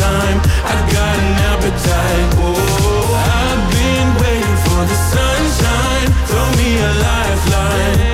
time. I got an appetite. Oh, I've been waiting for the sunshine. Throw me a lifeline.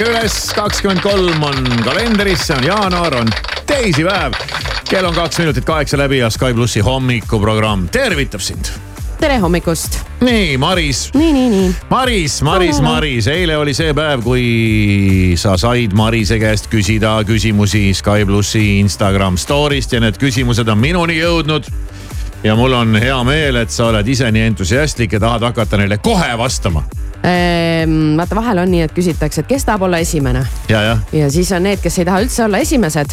Ärka üles, kakskümmend kolm on kalendris, see on jaanuar, on teisipäev. kell on kaks minutit kaheksa läbi ja Sky plussi hommikuprogramm tervitab sind. tere hommikust. nii, Maris. nii, nii, nii. Maris, Maris, Maris, eile oli see päev, kui sa said Marise käest küsida küsimusi Sky plussi Instagram story'st ja need küsimused on minuni jõudnud ja mul on hea meel, et sa oled ise nii entusiastlik ja tahad hakata neile kohe vastama. Ehm, vaata, vahel on nii, et küsitakse, et kes tahab olla esimene ja, jah, ja siis on need, kes ei taha üldse olla esimesed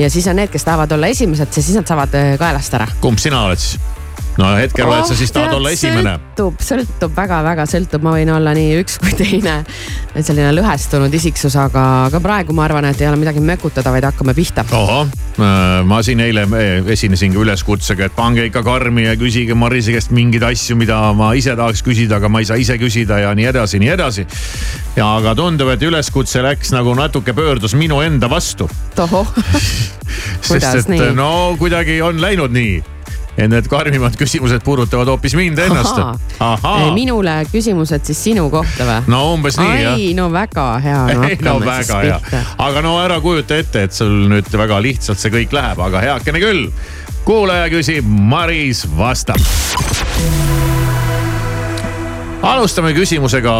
ja siis on need, kes tahavad olla esimesed, siis nad saavad äh, kaelast ära. kumb sina oled siis? No hetkel oled sa siis tahad olla esimene. sõltub, sõltub väga-väga sõltub, ma võin olla nii üks kui teine. selline lõhestunud isiksus, aga, aga praegu ma arvan, et ei ole midagi mökutada, vaid hakkame pihta. ohoh, ma siin eile eh, esinesin ka üleskutsega, et pange ikka karmi ja küsige Marise käest mingeid asju, mida ma ise tahaks küsida, aga ma ei saa ise küsida ja nii edasi, nii edasi. ja aga tundub, et üleskutse läks nagu natuke pöördus minu enda vastu. tohoh, sest et nii? no kuidagi on läinud nii. Et need karmimad küsimused puudutavad hoopis mind ennast. minule küsimused siis sinu kohta või? no umbes nii jah ai, no väga hea no,. ei no väga hea, aga no ära kujuta ette, et sul nüüd väga lihtsalt see kõik läheb, aga heakene küll. kuulaja küsib, Maris vastab. alustame küsimusega,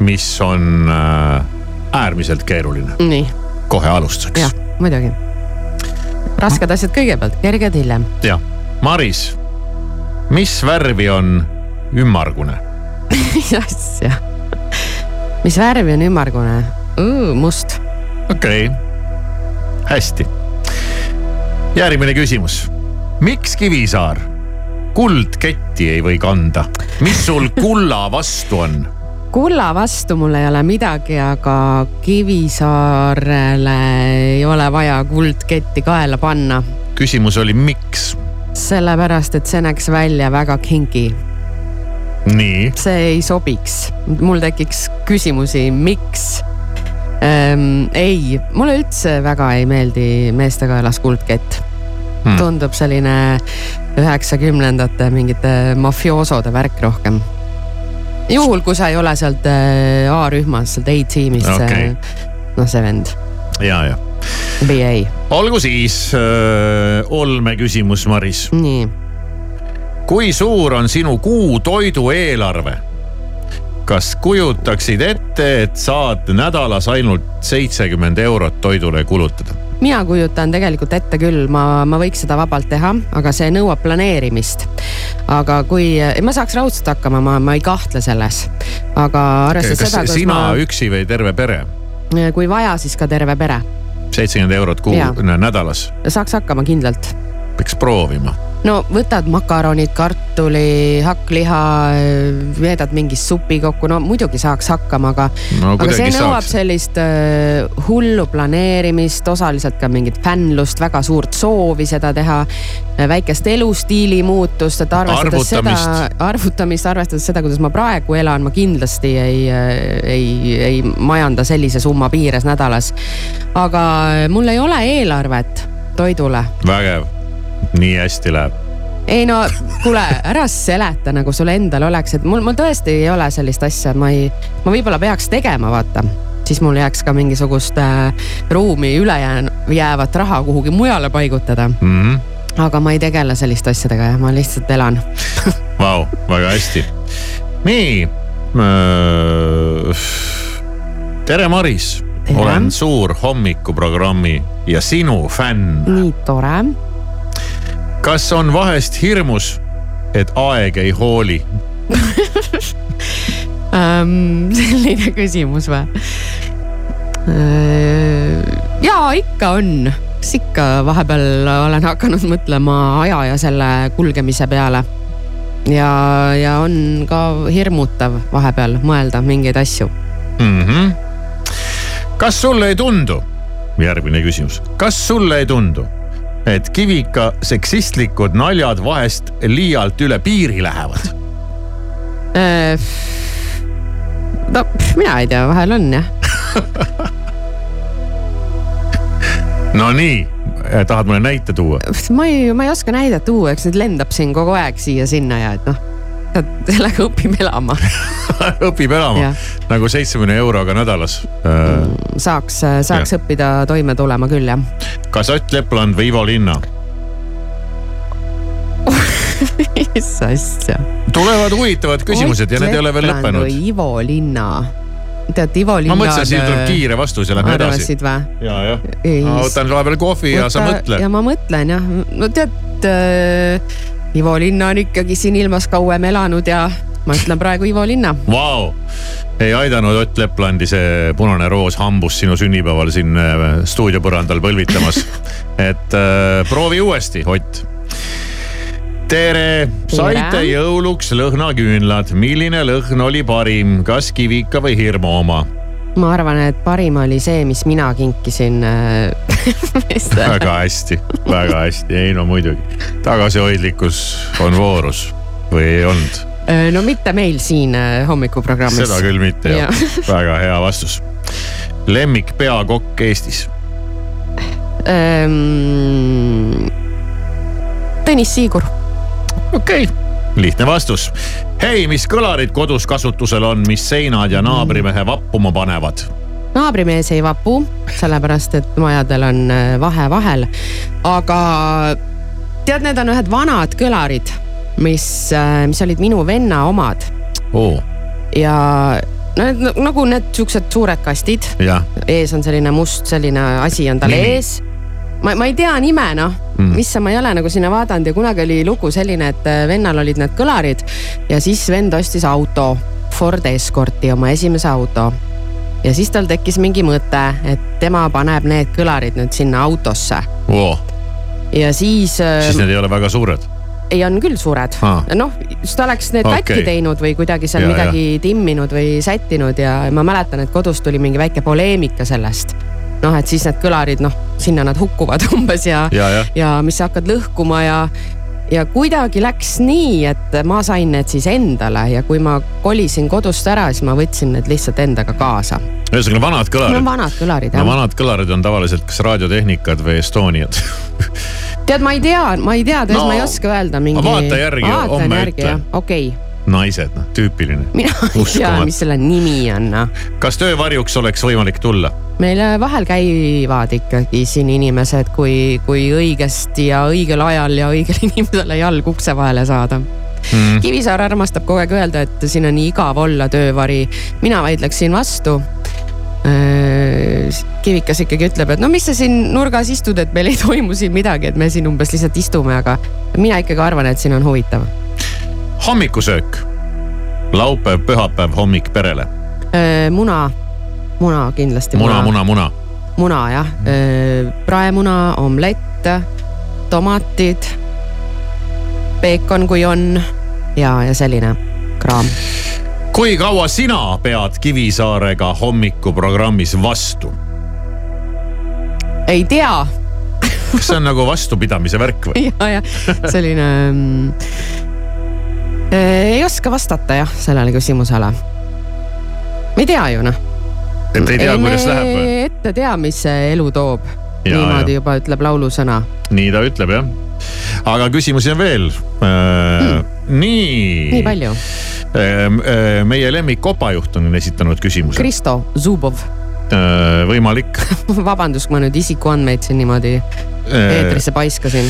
mis on äh, äärmiselt keeruline, nii, kohe alustuseks jah, muidugi. rasked asjad kõigepealt, kerged hiljem. jah, Maris, mis värvi on ümmargune? mis asja? mis värvi on ümmargune? must. okei okay., hästi. järgmine küsimus. miks Kivisaar kuldketti ei või kanda? mis sul kulla vastu on? kulla vastu mul ei ole midagi, aga Kivisaarele ei ole vaja kuldketti kaela panna. küsimus oli, miks? sellepärast, et see näeks välja väga kingi. nii, see ei sobiks. mul tekiks küsimusi, miks ähm,. ei, mulle üldse väga ei meeldi meeste kaelas kuldkett Hmm. tundub selline üheksakümnendate mingite mafioosode värk rohkem. juhul, kui sa ei ole sealt äh, A-rühmas, sealt A-tiimist see, noh, see vend, ja, ja BA, olgu siis äh, olme küsimus, Maris. nii. kui suur on sinu kuu toidueelarve? kas kujutaksid ette, et saad nädalas ainult seitsekümmend eurot toidule kulutada? mina kujutan tegelikult ette küll, ma, ma võiks seda vabalt teha, aga see nõuab planeerimist. aga kui, ma saaks raudselt hakkama, ma, ma ei kahtle selles. aga arvestades kas seda, sina ma... üksi või terve pere? kui vaja, siis ka terve pere. Seitsekümmend eurot kuu nädalas, saaks hakkama kindlalt. Peaks proovima. No võtad makaronid, kartuli, hakkliha, veedad mingi supi kokku, no muidugi saaks hakkama, aga no aga see nõuab saaks. sellist äh, hullu planeerimist, osaliselt ka mingit fännlust, väga suurt soovi seda teha, väikest elustiili muutust, et arvestades seda Arvutamist., arvutamist, arvestades seda, kuidas ma praegu elan, ma kindlasti ei, ei, ei majanda sellise summa piires nädalas. aga mul ei ole eelarvet toidule vägev, nii hästi läheb. ei no kuule, ära seleta nagu sul endal oleks, et mul, mul tõesti ei ole sellist asja, ma ei, ma võib-olla peaks tegema, vaata siis mul jääks ka mingisugust äh, ruumi ülejäävat raha kuhugi mujale paigutada. Mm -hmm. aga ma ei tegele selliste asjadega jah, ma lihtsalt elan. Vau, väga hästi. nii. tere, Maris. Olen suur hommikuprogrammi ja sinu fänn. nii tore. Kas on vahest hirmus, et aeg ei hooli? ähm,. selline küsimus või? ja ikka on, kas ikka vahepeal olen hakanud mõtlema aja ja selle kulgemise peale. ja, ja on ka hirmutav vahepeal mõelda mingeid asju. mm. -hmm. kas sulle ei tundu, järgmine küsimus, kas sulle ei tundu, et Kivika seksistlikud naljad vahest liialt üle piiri lähevad? no mina ei tea, vahel on jah. Nonii, tahad mulle näite tuua? ma ei, ma ei oska näidet tuua, eks neid lendab siin kogu aeg siia-sinna ja et noh, sellega õpib elama. õpib elama nagu seitsmekümne euroga nädalas. saaks, saaks õppida toime tulema küll jah. kas Ott Lepland või Ivo Linna? mis asja. tulevad huvitavad küsimused ja need ei ole veel lõppenud. Ivo Linna. tead, Ivo Linna. ma mõtlesin, siin tuleb kiire vastus ja lähme edasi. ja, jah. Ma võtan vahepeal kohvi ja sa mõtle ja. ma mõtlen jah, no tead äh,, Ivo Linna on ikkagi siin ilmas kauem elanud ja ma ütlen praegu Ivo Linna. Vau, ei aidanud Ott Leplandi see punane roos hambus sinu sünnipäeval siin äh, stuudiopõrandal põlvitamas. et äh, proovi uuesti, Ott. tere, saite jõuluks lõhnaküünlad, milline lõhn oli parim, kas Kivika või Hirmu oma? Ma arvan, et parim oli see, mis mina kinkisin äh, väga hästi, väga hästi, ei no muidugi. tagasihoidlikkus on voorus või ei olnud? no mitte meil siin äh, hommikuprogrammis. seda küll mitte jah Jah. väga hea vastus. lemmik peakokk Eestis? ähm,. Tõnis Siigur. okei okay., lihtne vastus. hei, mis kõlarid kodus kasutusel on, mis seinad ja naabrimehe vappuma panevad? naabrimees ei vapu, sellepärast et majadel on äh, vahe vahel. aga tead, need on ühed vanad kõlarid, mis, mis olid minu venna omad oo, ja no nagu need siuksed suured kastid, ees on selline must selline asi on tal Nimi? ees. ma, ma ei tea nime noh Mm. mis ma ei ole nagu sinna vaadanud ja kunagi oli lugu selline, et äh, vennal olid need kõlarid ja siis vend ostis auto, Ford Escorti, oma esimese auto. ja siis tal tekkis mingi mõte, et tema paneb need kõlarid nüüd sinna autosse oo, ja siis, äh, siis need ei ole väga suured. ei on küll suured Aa. noh, siis ta oleks need okay. katki teinud või kuidagi seal ja, midagi ja. timminud või sättinud ja ma mäletan, et kodus tuli mingi väike poleemika sellest. noh, et siis need kõlarid, noh, sinna nad hukkuvad umbes ja, ja, jah, ja mis sa hakkad lõhkuma ja, ja kuidagi läks nii, et ma sain need siis endale ja kui ma kolisin kodust ära, siis ma võtsin need lihtsalt endaga kaasa. ühesõnaga vanad kõlarid. vanad kõlarid no jah. vanad kõlarid on tavaliselt kas raadiotehnikad või Estoniad. tead, ma ei tea, ma ei tea, tõesti No, ma ei oska öelda mingi. vaata järgi, homme ütle. okei okay., naised, noh, tüüpiline. mina ei tea, mis selle nimi on noh kas töövarjuks oleks võimalik tulla? Meil vahel käivad ikkagi siin inimesed, kui, kui õigesti ja õigel ajal ja õigele inimesele jalg ukse vahele saada Mm. Kivisaar armastab kogu aeg öelda, et siin on igav olla töövari. mina vaidleksin vastu. Kivikas ikkagi ütleb, et no mis sa siin nurgas istud, et meil ei toimu siin midagi, et me siin umbes lihtsalt istume, aga mina ikkagi arvan, et siin on huvitav. hommikusöök. laupäev, pühapäev, hommik perele. muna, muna kindlasti. muna, muna, muna. muna jah, praemuna, omlett, tomatid, peekon, kui on ja, ja selline kraam. kui kaua sina pead Kivisaarega hommikuprogrammis vastu? ei tea kas see on nagu vastupidamise värk või? ja, ja selline mm,. ei oska vastata jah sellele küsimusele. me ei tea ju noh. Et ei tea, kuidas läheb või? ette tea, mis see elu toob. Niimoodi ja. juba ütleb laulusõna. nii ta ütleb jah. aga küsimusi on veel äh,. nii. nii palju. meie lemmik kopajuht on esitanud küsimuse. Kristo Zubov, võimalik. vabandust, kui ma nüüd isikuandmeid siin niimoodi eetrisse paiskasin.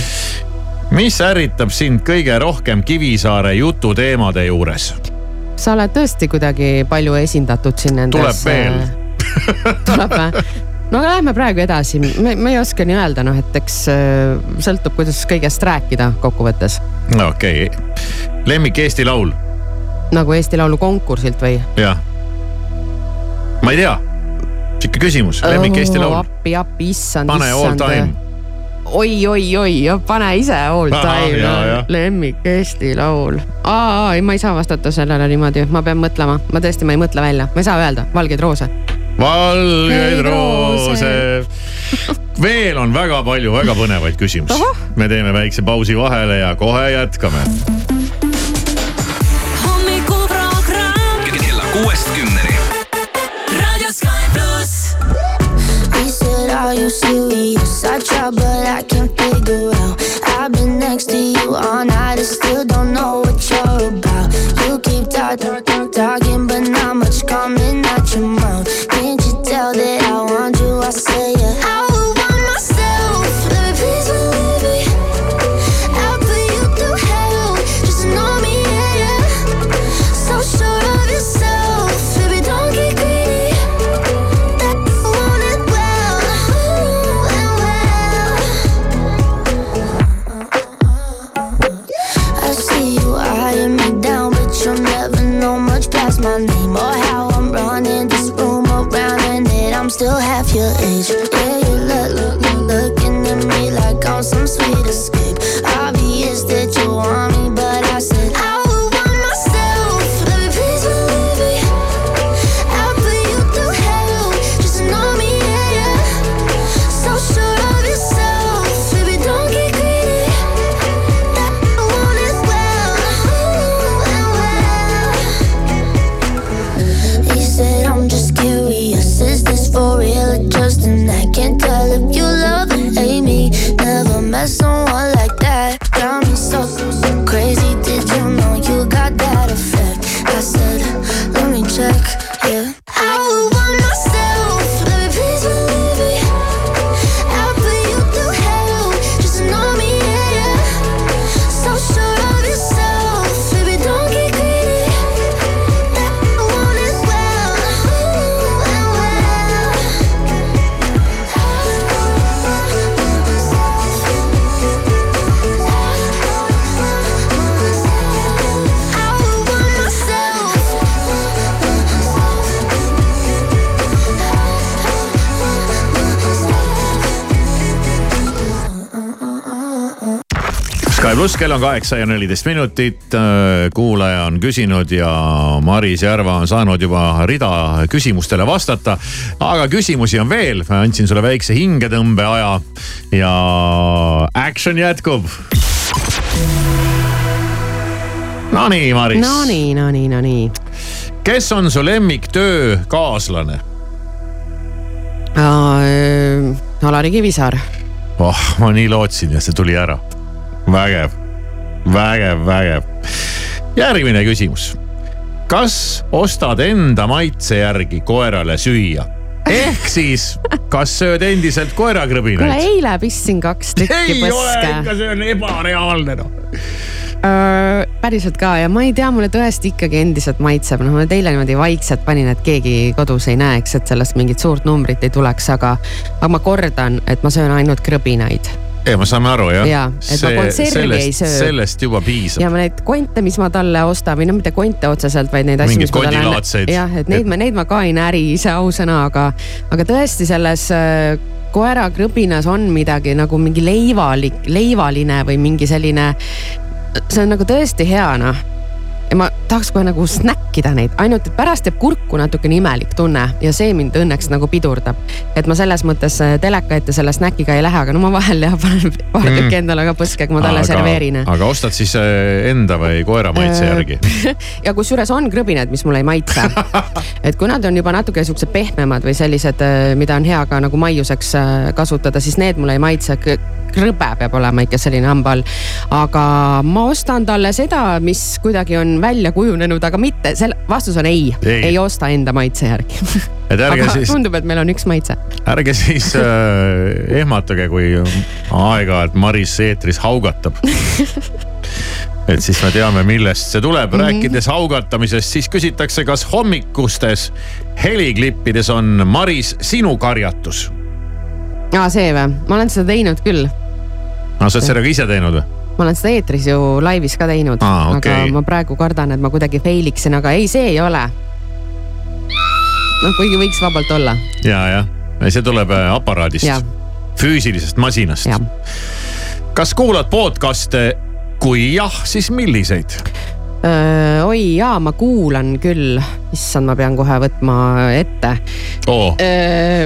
mis ärritab sind kõige rohkem Kivisaare jututeemade juures? sa oled tõesti kuidagi palju esindatud siin nendes. Tuleb veel. Tuleb või? no aga lähme praegu edasi, me, me ei oska nii öelda, noh, et eks äh, sõltub, kuidas kõigest rääkida kokkuvõttes. okei okay., lemmik Eesti Laul, nagu Eesti Laulu konkursilt või? jah. ma ei tea, sihuke küsimus, lemmik Eesti Laul, appi, appi, issand, pane all time. oi, oi, oi, pane ise all time jaa., lemmik Eesti Laul. aa, ei, ma ei saa vastata sellele niimoodi, ma pean mõtlema, ma tõesti, ma ei mõtle välja, ma ei saa öelda, Valgeid roose. Valgeid roose. veel on väga palju väga põnevaid küsimusi me teeme väikse pausi vahele ja kohe jätkame. hommikuprogramm kella kuuest kümneni. Raadio Sky pluss. Are you serious? I try, but I can't figure out. I've been next to you all night and still don't know what you're about. You keep talking, talking, but not much coming out your mouth. Say, yeah. That. Kell on kaheksa ja neliteist minutit. kuulaja on küsinud ja Maris Järva on saanud juba rida küsimustele vastata. aga küsimusi on veel, andsin sulle väikse hingetõmbeaja ja action jätkub. Nonii, Maris. Nonii, nonii, nonii. kes on su lemmiktöökaaslane? Alari Kivisaar, oh, ma nii lootsin ja see tuli ära. vägev, vägev, vägev. järgmine küsimus. kas ostad enda maitse järgi koerale süüa? ehk siis, kas sööd endiselt kuule koerakrõbinaid? eile pistsin kaks tükki ei ole ikka, põske. see on ebareaalne noh. päriselt ka ja ma ei tea, mulle tõesti ikkagi endiselt maitseb, noh ma teile niimoodi vaikselt panin, et keegi kodus ei näeks, et sellest mingit suurt numbrit ei tuleks, aga, aga ma kordan, et ma söön ainult krõbinaid. ei, me saame aru jah Jaa, et ma konservi ei söö. sellest juba piisab ja ma neid konte, mis ma talle ostan või no mitte konte otseselt, vaid neid asju, mis ma talle kondilaadseid. jah, et neid ma, neid ma ka ei näri ise ausõna, aga, aga tõesti selles äh, koerakrõbinas on midagi nagu mingi leivalik, leivaline või mingi selline. see on nagu tõesti hea noh ja ma tahaks kohe nagu snäkkida neid, ainult et pärast jääb kurku natukene imelik tunne ja see mind õnneks nagu pidurdab. et ma selles mõttes äh, teleka ette selle snäkiga ei lähe, aga no ma vahel jah panen vahel tükk endale ka põske, kui ma talle serveerin. aga ostad siis äh, enda või koera maitse järgi? ja kusjuures on krõbinad, mis mulle ei maitse. et kui nad on juba natuke siuksed pehmemad või sellised, mida on hea ka nagu maiuseks äh, kasutada, siis need mulle ei maitse. Krõbe peab olema ikka selline hamba all. aga ma ostan talle seda, mis kuidagi on välja kujunenud, aga mitte, selle vastus on ei, Ei. ei., ei osta enda maitse järgi. et ärge aga siis, tundub, et meil on üks maitse. ärge siis äh, ehmatage, kui aeg-ajalt Maris eetris haugatab. et siis me teame, millest see tuleb mm. -hmm. rääkides haugatamisest, siis küsitakse, kas hommikustes heliklippides on Maris sinu karjatus? aa, see või? ma olen seda teinud küll. No sa oled seda ka ise teinud või? ma olen seda eetris ju laivis ka teinud Aa, okei. aga ma praegu kardan, et ma kuidagi fail iksin, aga ei, see ei ole. noh, kuigi võiks vabalt olla, ja, jah, see tuleb äh, aparaadist füüsilisest masinast. kas kuulad podcast'e? kui jah, siis milliseid? Oi jaa, ma kuulan küll, issand, ma pean kohe võtma ette. oo,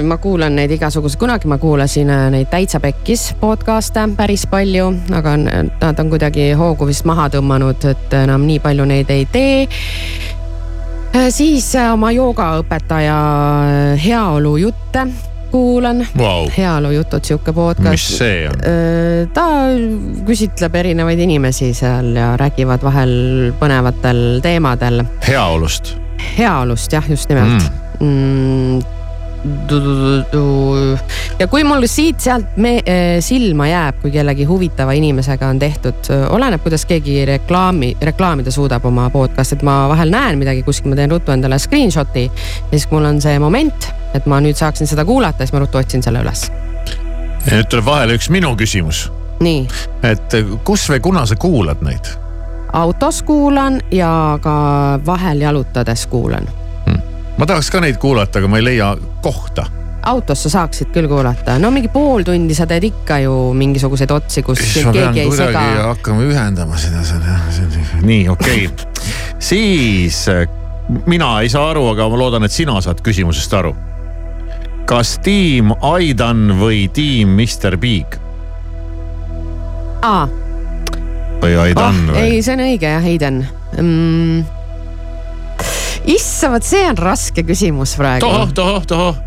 ma kuulan neid igasuguseid, kunagi ma kuulasin neid Täitsa Pekkis podcast'e päris palju, aga nad on kuidagi hoogu vist maha tõmmanud, et enam nii palju neid ei tee. siis oma joogaõpetaja äh, heaolujutte kuulan, vau, heaolujutud, sihuke podcast. mis see on? ta küsitleb erinevaid inimesi seal ja räägivad vahel põnevatel teemadel heaolust. heaolust jah, just nimelt mm.. Ja kui mul siit-sealt me- eh, silma jääb, kui kellegi huvitava inimesega on tehtud, oleneb, kuidas keegi reklaami, reklaamida suudab oma podcast'i, et ma vahel näen midagi kuskil, ma teen ruttu endale screenshot'i. ja siis, kui mul on see moment, et ma nüüd saaksin seda kuulata, siis ma ruttu otsin selle üles. nüüd tuleb vahele üks minu küsimus, nii, et kus või kuna sa kuulad neid? autos kuulan ja ka vahel jalutades kuulan ma tahaks ka neid kuulata, aga ma ei leia kohta. autos sa saaksid küll kuulata, no mingi pool tundi sa teed ikka ju mingisuguseid otsi, kus pean keegi ei sega. hakkama ühendama seda, on nii okei okay.. siis äh, mina ei saa aru, aga ma loodan, et sina saad küsimusest aru. kas tiim Aidan või tiim Mr Big aa, või Aidan oh, või? ei, see on õige jah, Heiden mm.. issand, vot see on raske küsimus praegu. tohoh, tohoh, tohoh.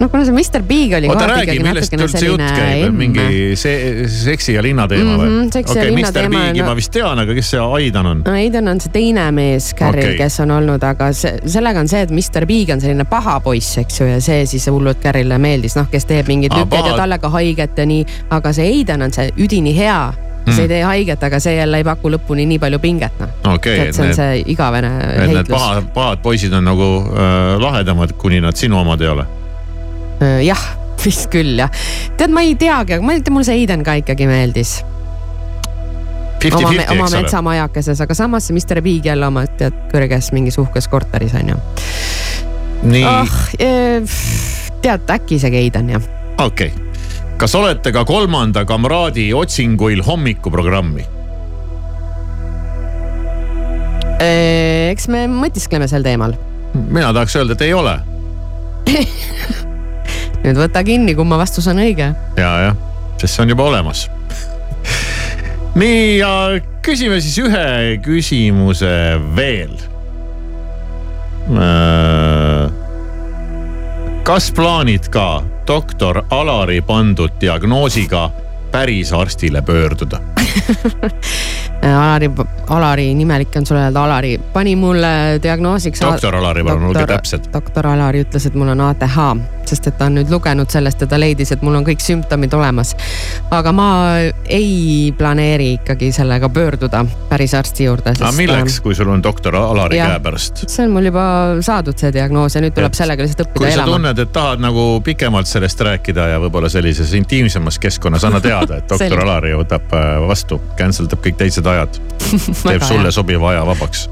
no kuna see Mr Big oli oota, räägi, millest üldse jutt käib, mingi see seksi ja linna teema või seksi ja okei, linna Mr Bigi no- ma vist tean, aga kes see Aidan on? no Aiden on see teine mees Carril Okei. okay., kes on olnud, aga see, sellega on see, et Mr Big on selline paha poiss, eks ju, ja see siis hullult Carrile meeldis, noh, kes teeb mingeid Aa, lükked ja talle ka haiget ja nii. aga see Aiden on see üdini hea, Hmm. see ei tee haiget, aga see jälle ei paku lõpuni nii palju pinget, noh. okei, et see on need, see igavene et need heitlus. pahad, pahad poisid on nagu äh, lahedamad, kuni nad sinu omad ei ole. jah, vist küll jah. tead, ma ei teagi, aga ma ei tea, mulle see Aiden ka ikkagi meeldis. oma, Fifty-fifty, oma eks ole. metsamajakeses, aga samas see Mr Big jälle oma tead kõrges mingis uhkes korteris on ju. nii ah, tead äkki isegi Aiden jah. okei okay., kas olete ka kolmanda kamraadi otsinguil hommikuprogrammi? eks me mõtiskleme sel teemal. mina tahaks öelda, et ei ole nüüd võta kinni, kumma vastus on õige. ja, jah, sest see on juba olemas. nii ja küsime siis ühe küsimuse veel. kas plaanid ka doktor Alari pandud diagnoosiga päris arstile pöörduda? Alari, Alari nimelik on sulle öelda Alari, pani mulle diagnoosiks. doktor Alari, palun olge täpsed. doktor Alari ütles, et mul on ATH, sest et ta on nüüd lugenud sellest ja ta leidis, et mul on kõik sümptomid olemas. aga ma ei planeeri ikkagi sellega pöörduda päris arsti juurde, aga milleks, kui sul on doktor Alari Jah. käe pärast? see on mul juba saadud see diagnoos ja nüüd tuleb Et sellega lihtsalt õppida kui sa elama. tunned, et tahad nagu pikemalt sellest rääkida ja võib-olla sellises intiimsemas keskkonnas, anna teada, et doktor. Alari võtab äh, vastu, cancel dab kõik teised ajad. teeb sulle sobiva aja vabaks.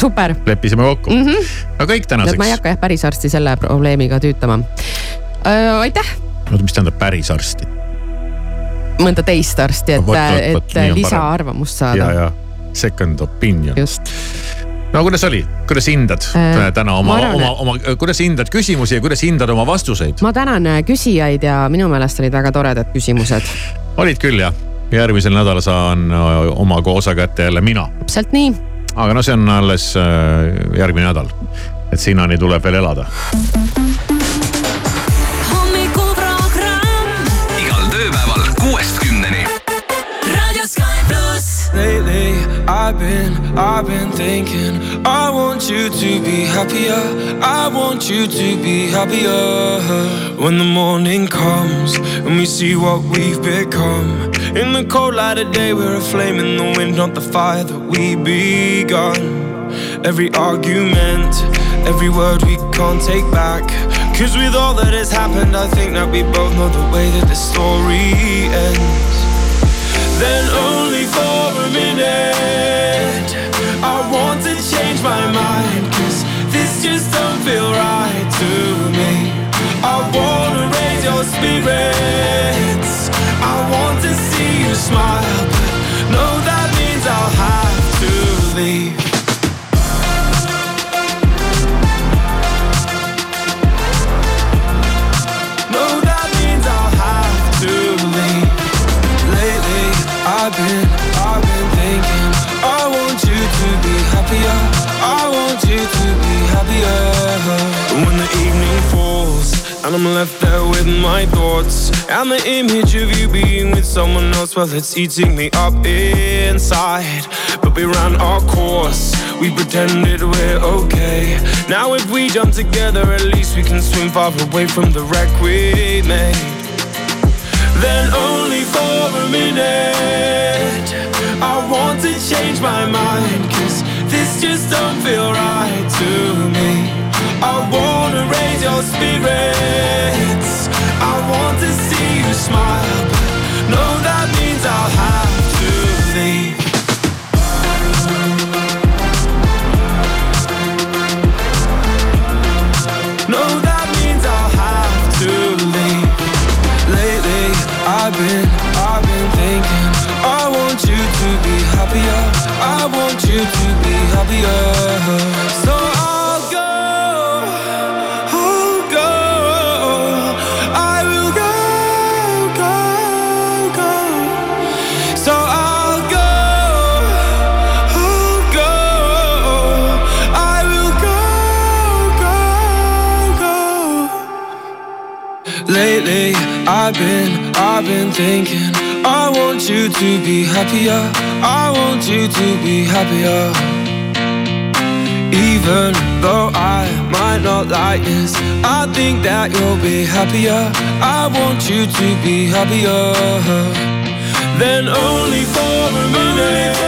super, leppisime kokku mm. -hmm. no kõik et ma ei tänaseks. hakka jah päris arsti selle probleemiga tüütama. aitäh, oota, mis tähendab päris arsti? mõnda teist arsti, et et lisaarvamust saada. second opinion. just, no kuidas oli, kuidas hindad Äh, täna oma oma, oma, kuidas hindad küsimusi ja kuidas hindad oma vastuseid? ma tänan äh, küsijaid ja minu meelest olid väga toredad küsimused. olid küll jah, järgmisel nädalal saan oma koosa kätte jälle mina, täpselt nii, aga no see on alles järgmine nädal. et sinnani tuleb veel elada. Lately, I've been, I've been thinking. I want you to be happier. I want you to be happier. When the morning comes and we see what we've become. In the cold light of day, we're a flame in the wind, not the fire that we begun. Every argument, every word we can't take back. Cause with all that has happened, I think that we both know the way that this story ends then only for a minute. I want to change my mind, cause this just don't feel right to me. I wanna raise your spirits. Smile, and I'm left there with my thoughts and the image of you being with someone else, well, it's eating me up inside. But we ran our course. We pretended we're okay. Now if we jump together, at least we can swim far away from the wreck we made then only for a minute. I want to change my mind, cause this just don't feel right to me. Spirits. I want to see you smile, no, that means I'll have to leave. No, that means I'll have to leave. Lately, I've been, I've been thinking. I want you to be happier. I want you to be happier. I've been, I've been thinking. I want you to be happier. I want you to be happier. Even though I might not like this, I think that you'll be happier. I want you to be happier. Then only for a minute,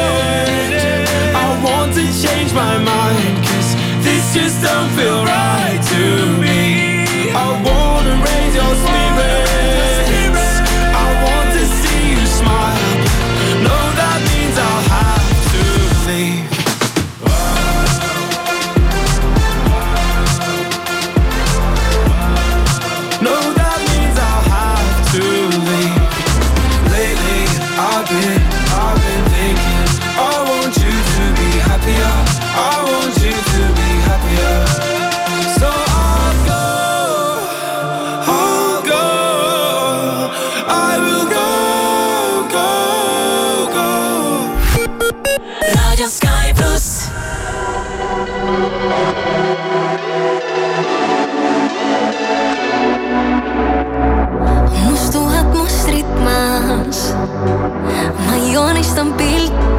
I want to change my mind. Cause this just don't feel right to me. I wanna raise your spirits.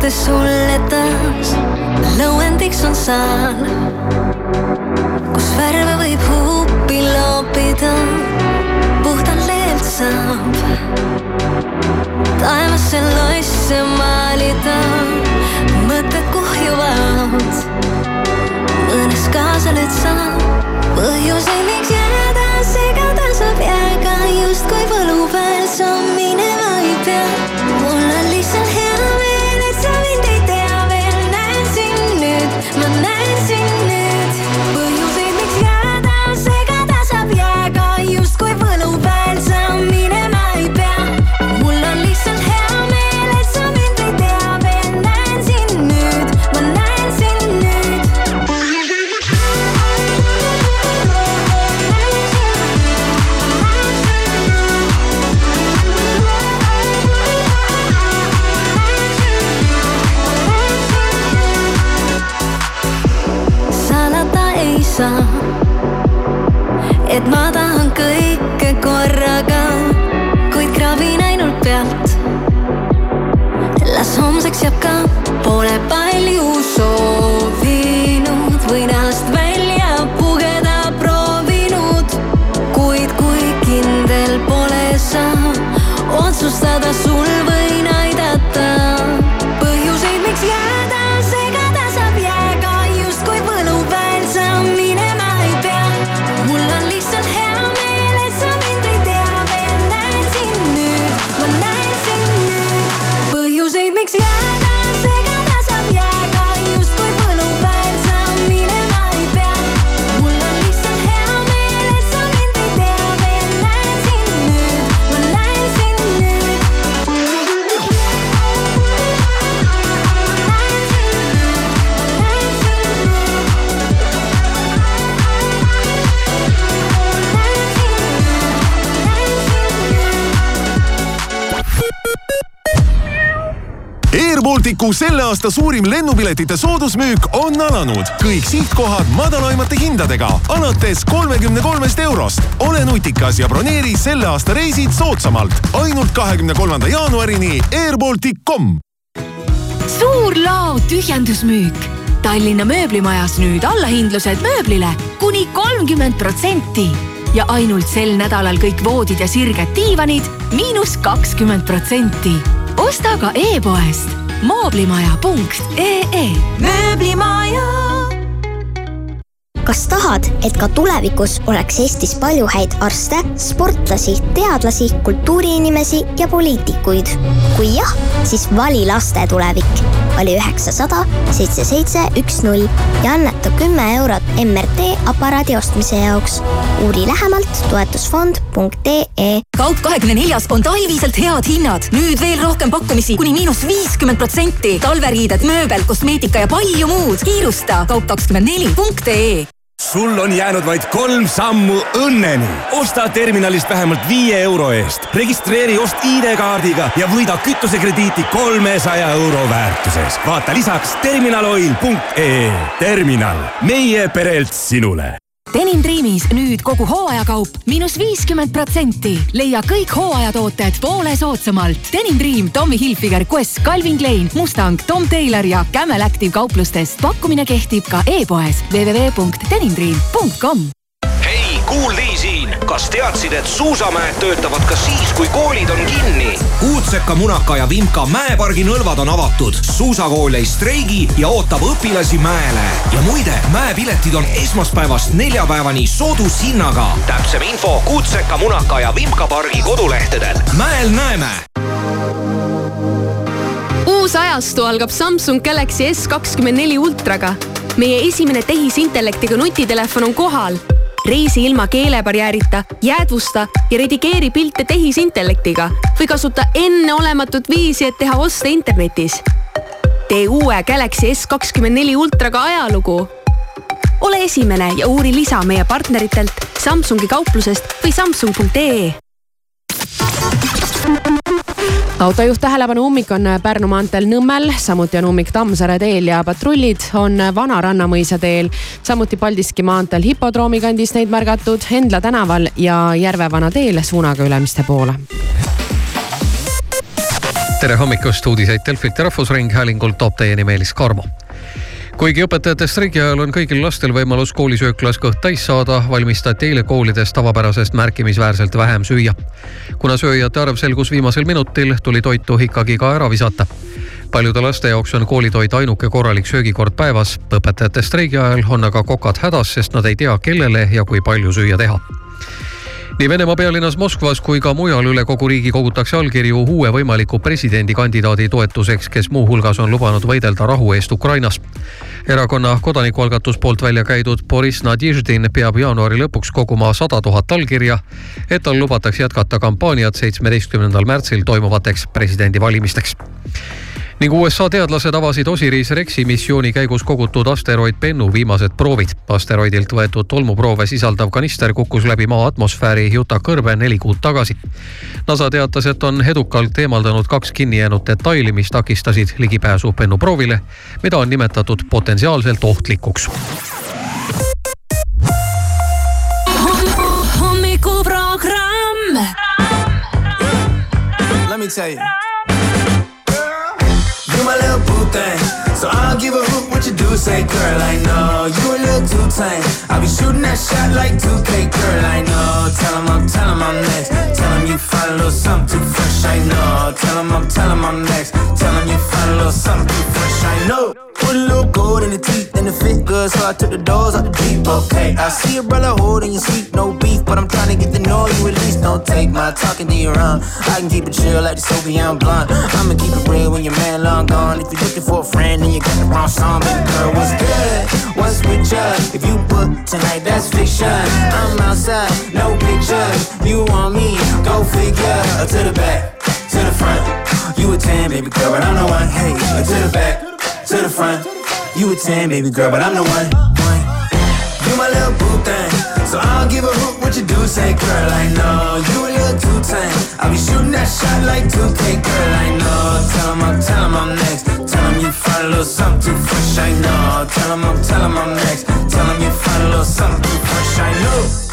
kui sulletas lõuendiks on saan, kus värve võib huupi loopida, puhtalt leelt saab taevasse loisse maalida, mõtted kuhjuvad, õnnes kaasa nüüd saab, põhjuseid, miks jääda, segada saab jääga justkui võlu peal samm. Palju Airbalticu selle aasta suurim lennupiletite soodusmüük on alanud. kõik sihtkohad madalaimate hindadega alates kolmekümne kolmest eurost. ole nutikas ja broneeri selle aasta reisid soodsamalt ainult kahekümne kolmanda jaanuarini airbaltic.com suur lao tühjendusmüük. Tallinna mööblimajas nüüd allahindlused mööblile kuni kolmkümmend protsenti ja ainult sel nädalal kõik voodid ja sirged diivanid miinus kakskümmend protsenti. osta ka e-poest mooblimaja.ee. mööblimaja kas tahad, et ka tulevikus oleks Eestis palju häid arste, sportlasi, teadlasi, kultuuriinimesi ja poliitikuid? kui jah, siis vali laste tulevik. vali üheksasada seitse seitse üks null ja anneta kümme eurot MRT aparaadi ostmise jaoks. uuri lähemalt toetusfond.ee. kaup kahekümne neljas on talviselt head hinnad. nüüd veel rohkem pakkumisi kuni miinus viiskümmend protsenti. talveriided, mööbel, kosmeetika ja palju muud. kiirusta kaup kakskümmend neli punkt ee sul on jäänud vaid kolm sammu õnneni. osta terminalist vähemalt viie euro eest, registreeri ost ID-kaardiga ja võida kütusekrediiti kolmesaja euro väärtuses. vaata lisaks terminaloil.ee. terminal, meie perelt sinule Denim Dreamis nüüd kogu hooajakaup miinus viiskümmend protsenti. leia kõik hooajatooted poole soodsamalt. Denim Dream, Tommy Hilfiger, Quest, Calvin Klein, Mustang, Tom Taylor ja Camel Active kauplustest. pakkumine kehtib ka e-poes www.denimdream.com. Kuuldi siin, kas teadsid, et suusamäed töötavad ka siis, kui koolid on kinni? Kuutseka, Munaka ja Vimka mäepargi nõlvad on avatud. suusakool ei streigi ja ootab õpilasi mäele. ja muide, mäepiletid on esmaspäevast neljapäevani soodushinnaga. täpsem info Kuutseka, Munaka ja Vimka pargi kodulehtedel. mäel näeme uus ajastu algab Samsung Galaxy S kakskümmend neli ultraga. meie esimene tehisintellektiga nutitelefon on kohal. Reisi ilma keelebarjäärita, jäädvusta ja redigeeri pilte tehisintellektiga või kasuta enneolematut viisi, et teha oste internetis. tee uue Galaxy S kakskümmend neli ultraga ajalugu. ole esimene ja uuri lisa meie partneritelt Samsungi kauplusest või samsung.ee autojuht tähelepanu ummik on Pärnu maanteel Nõmmel, samuti on ummik Tammsaare teel ja patrullid on Vana Rannamõisa teel. samuti Paldiski maanteel hipodroomi kandis neid märgatud, Endla tänaval ja Järvevana teel suunaga Ülemiste poole. tere hommikust, uudiseid Delfilt ja Rahvusringhäälingult toob teieni Meelis Karmo kuigi õpetajate streigi ajal on kõigil lastel võimalus koolisööklas kõht täis saada, valmistati eile koolides tavapärasest märkimisväärselt vähem süüa. kuna sööjate arv selgus viimasel minutil, tuli toitu ikkagi ka ära visata. paljude laste jaoks on koolitoit ainuke korralik söögikord päevas. õpetajate streigi ajal on aga kokad hädas, sest nad ei tea, kellele ja kui palju süüa teha nii Venemaa pealinnas Moskvas kui ka mujal üle kogu riigi kogutakse allkirju uue võimaliku presidendikandidaadi toetuseks, kes muuhulgas on lubanud võidelda rahu eest Ukrainas. erakonna kodanikualgatus poolt välja käidud Boriss Nadždin peab jaanuari lõpuks koguma sada tuhat allkirja, et tal lubatakse jätkata kampaaniat seitsmeteistkümnendal märtsil toimuvateks presidendivalimisteks ning USA teadlased avasid Osiris Rexi missiooni käigus kogutud asteroid Bennu viimased proovid. asteroidilt võetud tolmuproove sisaldav kanister kukkus läbi maa atmosfääri Utah kõrbe neli kuud tagasi. NASA teatas, et on edukalt eemaldanud kaks kinni jäänud detaili, mis takistasid ligipääsu Bennu proovile, mida on nimetatud potentsiaalselt ohtlikuks. hommikuprogramm. Let me tell you. Thing. So I don't give a hoot you do, say, girl, I know. You a little too tame. I'll be shooting that shot like 2K, girl, I know. Tell him I'm, tell him I'm next. Tell him you find a little something too fresh, I know. Tell him I'm, tell him I'm next. Tell him you find a little something too fresh, I know. Put a little gold in the teeth and it fit good, so I took the doors out the deep, okay. I see a brother holding your sweet, no beef, but I'm trying to get to know you at least. Don't take my talking to your own. I can keep it chill like the Soviet I'm blunt. I'ma keep it real when your man long gone. If you're looking for a friend and you got the wrong song, baby girl, what's good? What's with ya? If you book tonight, that's fiction. I'm outside, no pictures. You want me? Go figure. Uh, to the back, to the front. You a 10, baby girl, but I'm the one. Hey, uh, to the back, to the front. You a 10, baby girl, but I'm the one. You my little boo thing. So I don't give a hoot what you do, say, girl, I know. You a little too tame. I'll be shooting that shot like 2K, girl, I know. Tell him I'm, tell him I'm next. Tell you find a little something too fresh, I know. Tell him I'm, tell him I'm next. Tell him you find a little something too fresh, I know.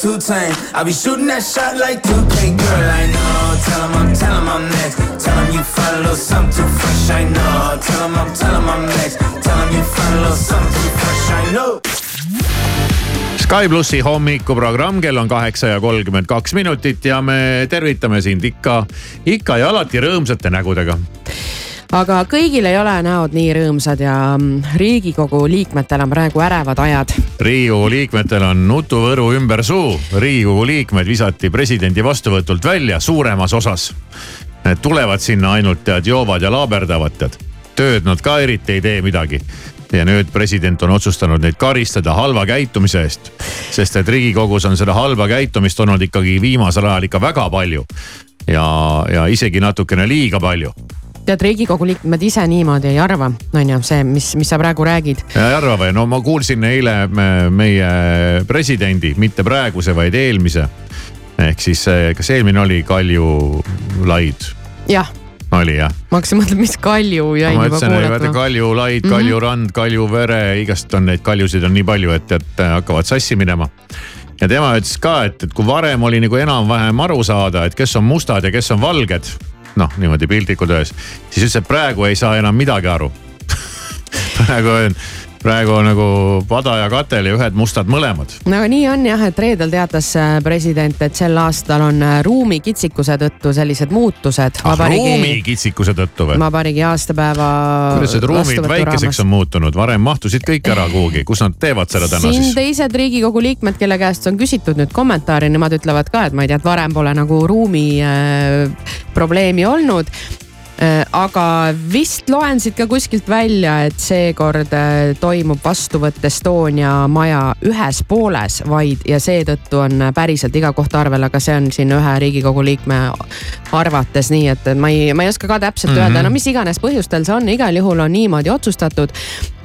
Too tame. I'll be shooting that shot like 2K, girl, I know. Tell him I'm, tell him I'm next. Tell him you find a little something too fresh, I know. Tell him I'm, tell him I'm next. Tell him you find a little something too fresh, I know. Sky plussi hommikuprogramm, kell on kaheksa ja kolmkümmend kaks minutit ja me tervitame sind ikka, ikka ja alati rõõmsate nägudega. Aga kõigil ei ole näod nii rõõmsad ja mm, riigikogu liikmetel on praegu ärevad ajad. riigikogu liikmetel on nutuvõru ümber suu. riigikogu liikmed visati presidendi vastuvõtult välja suuremas osas. Need tulevad sinna ainult tead joovad ja laaberdavad tead. tööd nad ka eriti ei tee midagi ja nüüd president on otsustanud neid karistada halva käitumise eest. sest et riigikogus on seda halba käitumist olnud ikkagi viimasel ajal ikka väga palju. ja, ja isegi natukene liiga palju. Tead, riigikogu liikmed ise niimoodi ei arva, on ju see, mis, mis sa praegu räägid. ei arva või? no ma kuulsin eile me, meie presidendi, mitte praeguse, vaid eelmise. ehk siis, kas eelmine oli Kalju Laid? jah oli jah? ma hakkasin mõtlema, mis Kalju jäin ma juba ütlesin, kuulata. Kalju Laid, Kalju mm -hmm. Rand, Kalju Vere, igast on neid Kaljusid on nii palju, et, et hakkavad sassi minema. ja tema ütles ka, et, et kui varem oli nagu enam-vähem aru saada, et kes on mustad ja kes on valged. Noh, niimoodi piltlikult öeldes, siis ütles, et praegu ei saa enam midagi aru. Praegu on praegu on nagu pada ja katel ja ühed mustad mõlemad. no nii on jah, et reedel teatas äh, president, et sel aastal on äh, ruumi kitsikuse tõttu sellised muutused. ah, ruumi kitsikuse tõttu või? vabariigi aastapäeva. kuidas need ruumid väikeseks on muutunud, varem mahtusid kõik ära kuhugi, kus nad teevad seda täna siin siis? teised riigikogu liikmed, kelle käest on küsitud nüüd kommentaari, nemad ütlevad ka, et ma ei tea, et varem pole nagu ruumi äh, probleemi olnud aga vist loen siit ka kuskilt välja, et seekord äh, toimub vastuvõtt Estonia maja ühes pooles vaid ja seetõttu on päriselt iga koht arvel, aga see on siin ühe riigikogu liikme arvates nii, et ma ei, ma ei oska ka täpselt mm -hmm. öelda, no mis iganes põhjustel see on, igal juhul on niimoodi otsustatud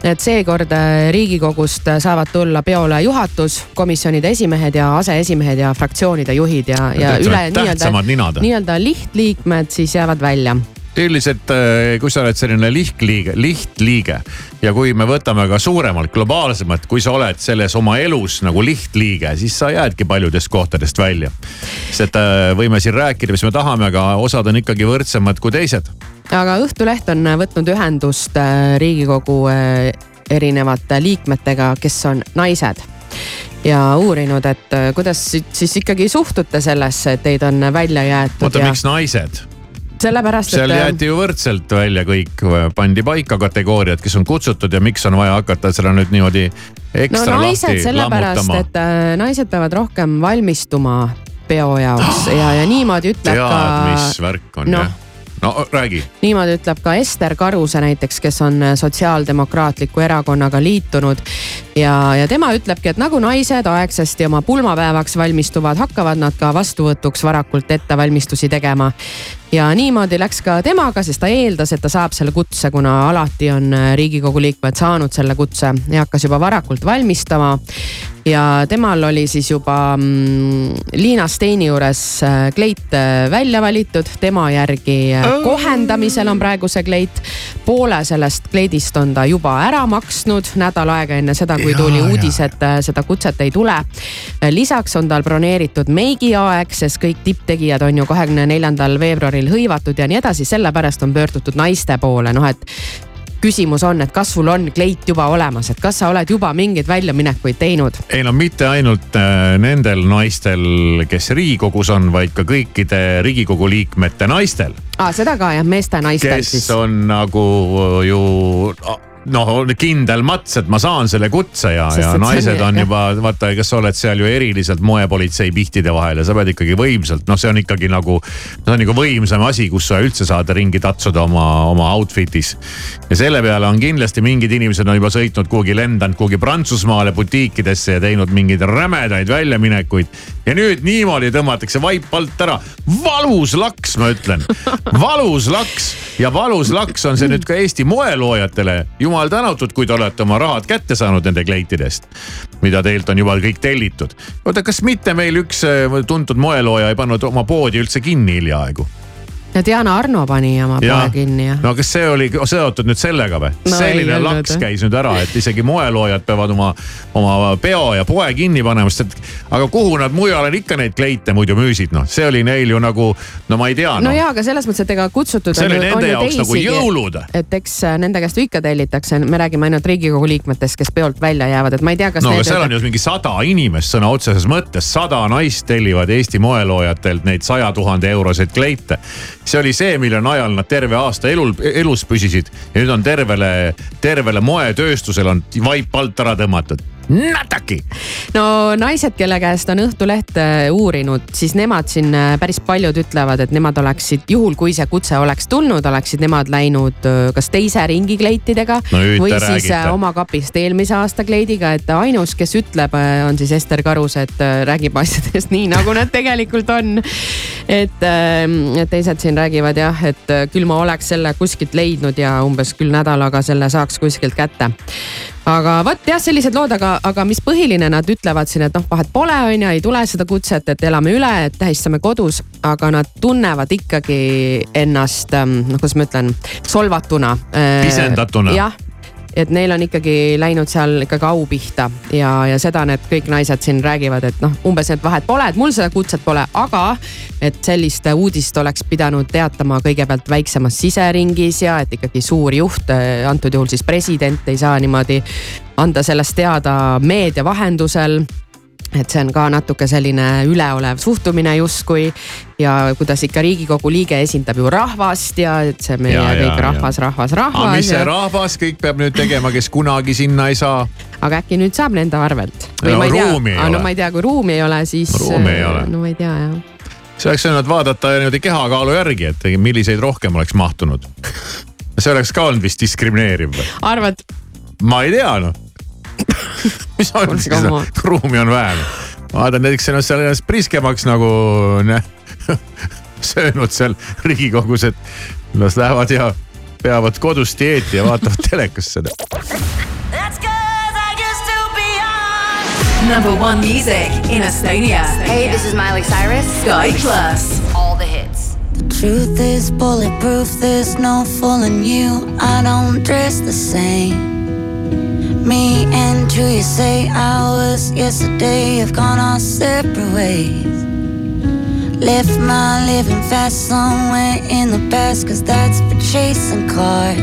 et seekord äh, riigikogust saavad tulla peole juhatus, komisjonide esimehed ja aseesimehed ja fraktsioonide juhid ja, ja üle nii-öelda, nii-öelda lihtliikmed siis jäävad välja üldiselt, äh, kui sa oled selline lihtliige, lihtliige ja kui me võtame ka suuremalt, globaalsemalt, kui sa oled selles oma elus nagu lihtliige, siis sa jäädki paljudest kohtadest välja. sest äh, võime siin rääkida, mis me tahame, aga osad on ikkagi võrdsemad kui teised. aga Õhtuleht on võtnud ühendust äh, riigikogu erinevate liikmetega, kes on naised ja uurinud, et kuidas siis ikkagi suhtute sellesse, et teid on välja jäetud. oota ja..., miks naised? Sellepärast, et. seal äh, jäeti ju võrdselt välja kõik, pandi paika kategooriad, kes on kutsutud ja miks on vaja hakata seda nüüd niimoodi ekstra no, naised lahti lammutama. et äh, naised peavad rohkem valmistuma peo jaoks ja, ja niimoodi ütleb Tead, ka. mis värk on no, jah no räägi. niimoodi ütleb ka Ester Karuse näiteks, kes on Sotsiaaldemokraatliku Erakonnaga liitunud. ja, ja tema ütlebki, et nagu naised aegsasti oma pulmapäevaks valmistuvad, hakkavad nad ka vastuvõtuks varakult ettevalmistusi tegema ja niimoodi läks ka temaga, sest ta eeldas, et ta saab selle kutse, kuna alati on riigikogu liikmed saanud selle kutse ja hakkas juba varakult valmistama. ja temal oli siis juba mm, Liina Steini juures äh, kleit äh, välja valitud, tema järgi äh, oh. kohendamisel on praegu see kleit. poole sellest kleidist on ta juba ära maksnud nädal aega enne seda, kui tuli ja, uudis, et seda kutset ei tule. lisaks on tal broneeritud meigiaeg, sest kõik tipptegijad on ju kahekümne neljandal veebruaril hõivatud ja nii edasi, sellepärast on pöördutud naiste poole, noh et küsimus on, et kas sul on kleit juba olemas, et kas sa oled juba mingeid väljaminekuid teinud? ei no mitte ainult äh, nendel naistel, kes riigikogus on, vaid ka kõikide riigikogu liikmete naistel. aa, seda ka jah, meeste-naistel siis. kes on nagu ju noh, kindel mats, et ma saan selle kutse ja, ja naised on, on juba vaata, kas sa oled seal ju eriliselt moepolitsei pihtide vahel ja sa pead ikkagi võimsalt, noh, see on ikkagi nagu. see on nagu võimsam asi, kus sa üldse saad ringi tatsuda oma, oma outfit'is. ja selle peale on kindlasti mingid inimesed on juba sõitnud kuhugi, lendanud kuhugi Prantsusmaale butiikidesse ja teinud mingeid rämedaid väljaminekuid. ja nüüd niimoodi tõmmatakse vaip alt ära, valus laks, ma ütlen, valus laks ja valus laks on see nüüd ka Eesti moeloojatele jumal tänatud, kui te olete oma rahad kätte saanud nende kleitidest, mida teilt on juba kõik tellitud. oota, kas mitte meil üks äh, tuntud moelooja ei pannud oma poodi üldse kinni hiljaaegu? Ja Diana Arno pani oma poe kinni ja. no kas see oli seotud nüüd sellega või no,? selline laks käis nüüd ära, et isegi moeloojad peavad oma, oma peo ja poe kinni panema, sest et. aga kuhu nad mujal ikka neid kleite muidu müüsid, noh, see oli neil ju nagu, no ma ei tea no.. no jaa, aga selles mõttes, et ega kutsutud. see oli nende jaoks nagu jõulud. et eks äh, nende käest ju ikka tellitakse, me räägime ainult riigikogu liikmetest, kes peolt välja jäävad, et ma ei tea, kas. no aga seal on ju mingi sada inimest sõna otseses mõttes, sada naist tellivad Eesti moeloojatelt neid saja tuhande euroseid kleite see oli see, mille najal nad terve aasta elul, elus püsisid. Ja nüüd on tervele, tervele moetööstusele on vaip alt ära tõmmatud Nataki. no naised, kelle käest on Õhtuleht äh, uurinud, siis nemad siin äh, päris paljud ütlevad, et nemad oleksid, juhul kui see kutse oleks tulnud, oleksid nemad läinud äh, kas teise ringi kleitidega no, või siis räägite. oma kapist eelmise aasta kleidiga, et ainus, kes ütleb, on siis Ester Karus, et räägib asjadest nii, nagu nad tegelikult on. et teised siin räägivad jah, et küll ma oleks selle kuskilt leidnud ja umbes küll nädalaga selle saaks kuskilt kätte aga vot jah, sellised lood, aga, aga mis põhiline, nad ütlevad siin, et noh, vahet pole, on ju, ei tule seda kutset, et elame üle, et tähistame kodus, aga nad tunnevad ikkagi ennast, ähm, noh, kuidas ma ütlen, solvatuna. pisendatuna. jah et neil on ikkagi läinud seal ikkagi au pihta ja, ja seda need kõik naised siin räägivad, et noh, umbes, et vahet pole, et mul seda kutset pole, aga et sellist uudist oleks pidanud teatama kõigepealt väiksemas siseringis ja et ikkagi suur juht, antud juhul siis president ei saa niimoodi anda sellest teada meedia vahendusel et see on ka natuke selline üleolev suhtumine justkui ja kuidas ikka riigikogu liige esindab ju rahvast ja et see meie ja, kõik ja, rahvas, rahvas, rahvas. aga mis see ja... rahvas kõik peab nüüd tegema, kes kunagi sinna ei saa? aga äkki nüüd saab nende arvelt? no, ma ei tea, no ma ei tea, kui ruumi ei ole, siis. ruumi ei ole. no ma ei tea jah see oleks võinud vaadata niimoodi kehakaalu järgi, et milliseid rohkem oleks mahtunud. see oleks ka olnud vist diskrimineeriv arvad? ma ei tea noh mis on siis, ruumi on vähem. vaatan näiteks ennast seal ennast priskemaks nagu söönud seal riigikogus, et las lähevad ja peavad kodus dieeti ja vaatavad telekast seda. Number one music in Estonia. Hey, this is Miley Cyrus. Sky Plus. All the hits. The truth is bulletproof, there's no fooling you. I don't dress the same. Me and who you say I was yesterday have gone our separate ways. Left my living fast somewhere in the past, cause that's for chasing cars.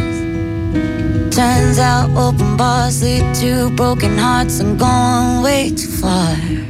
Turns out open bars lead to broken hearts and going way too far.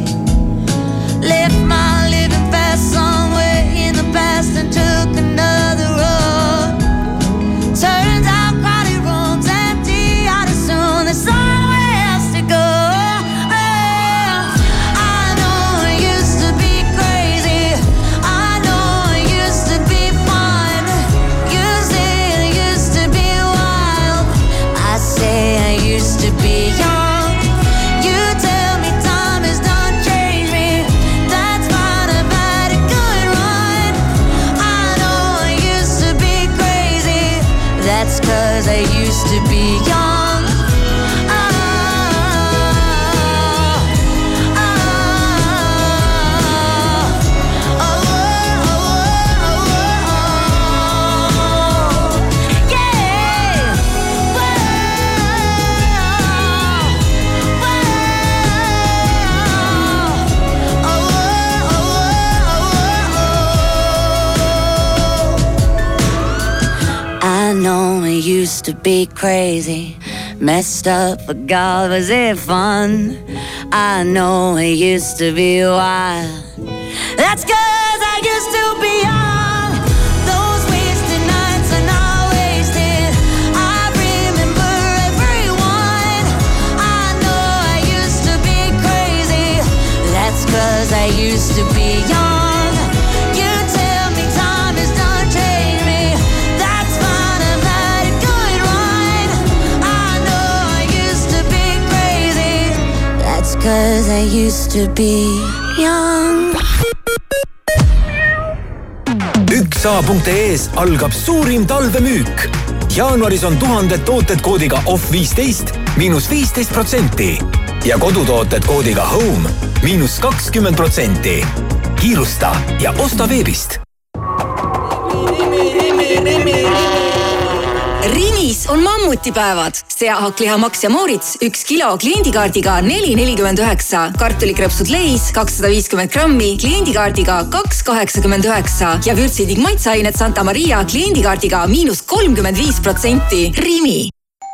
Cause I used to be young. Used to be crazy, messed up, but God, was it fun? I know it used to be wild. That's cause I used to be young. Those wasted nights are not wasted. I remember everyone. I know I used to be crazy. That's cause I used to be young. Cause I used to be young. üksa.ee-s algab suurim talvemüük. jaanuaris on tuhanded tooted koodiga off viisteist miinus viisteist protsenti ja kodutooted koodiga home miinus kakskümmend protsenti. kiirusta ja osta veebist Rimis on mammutipäevad. seahakklihamaks ja moorits üks kilo kliendikaardiga neli nelikümmend üheksa. kartulikrõpsud Leis kakssada viiskümmend grammi kliendikaardiga kaks kaheksakümmend üheksa ja vürtsitig maitseained Santa Maria kliendikaardiga miinus kolmkümmend viis protsenti. Rimi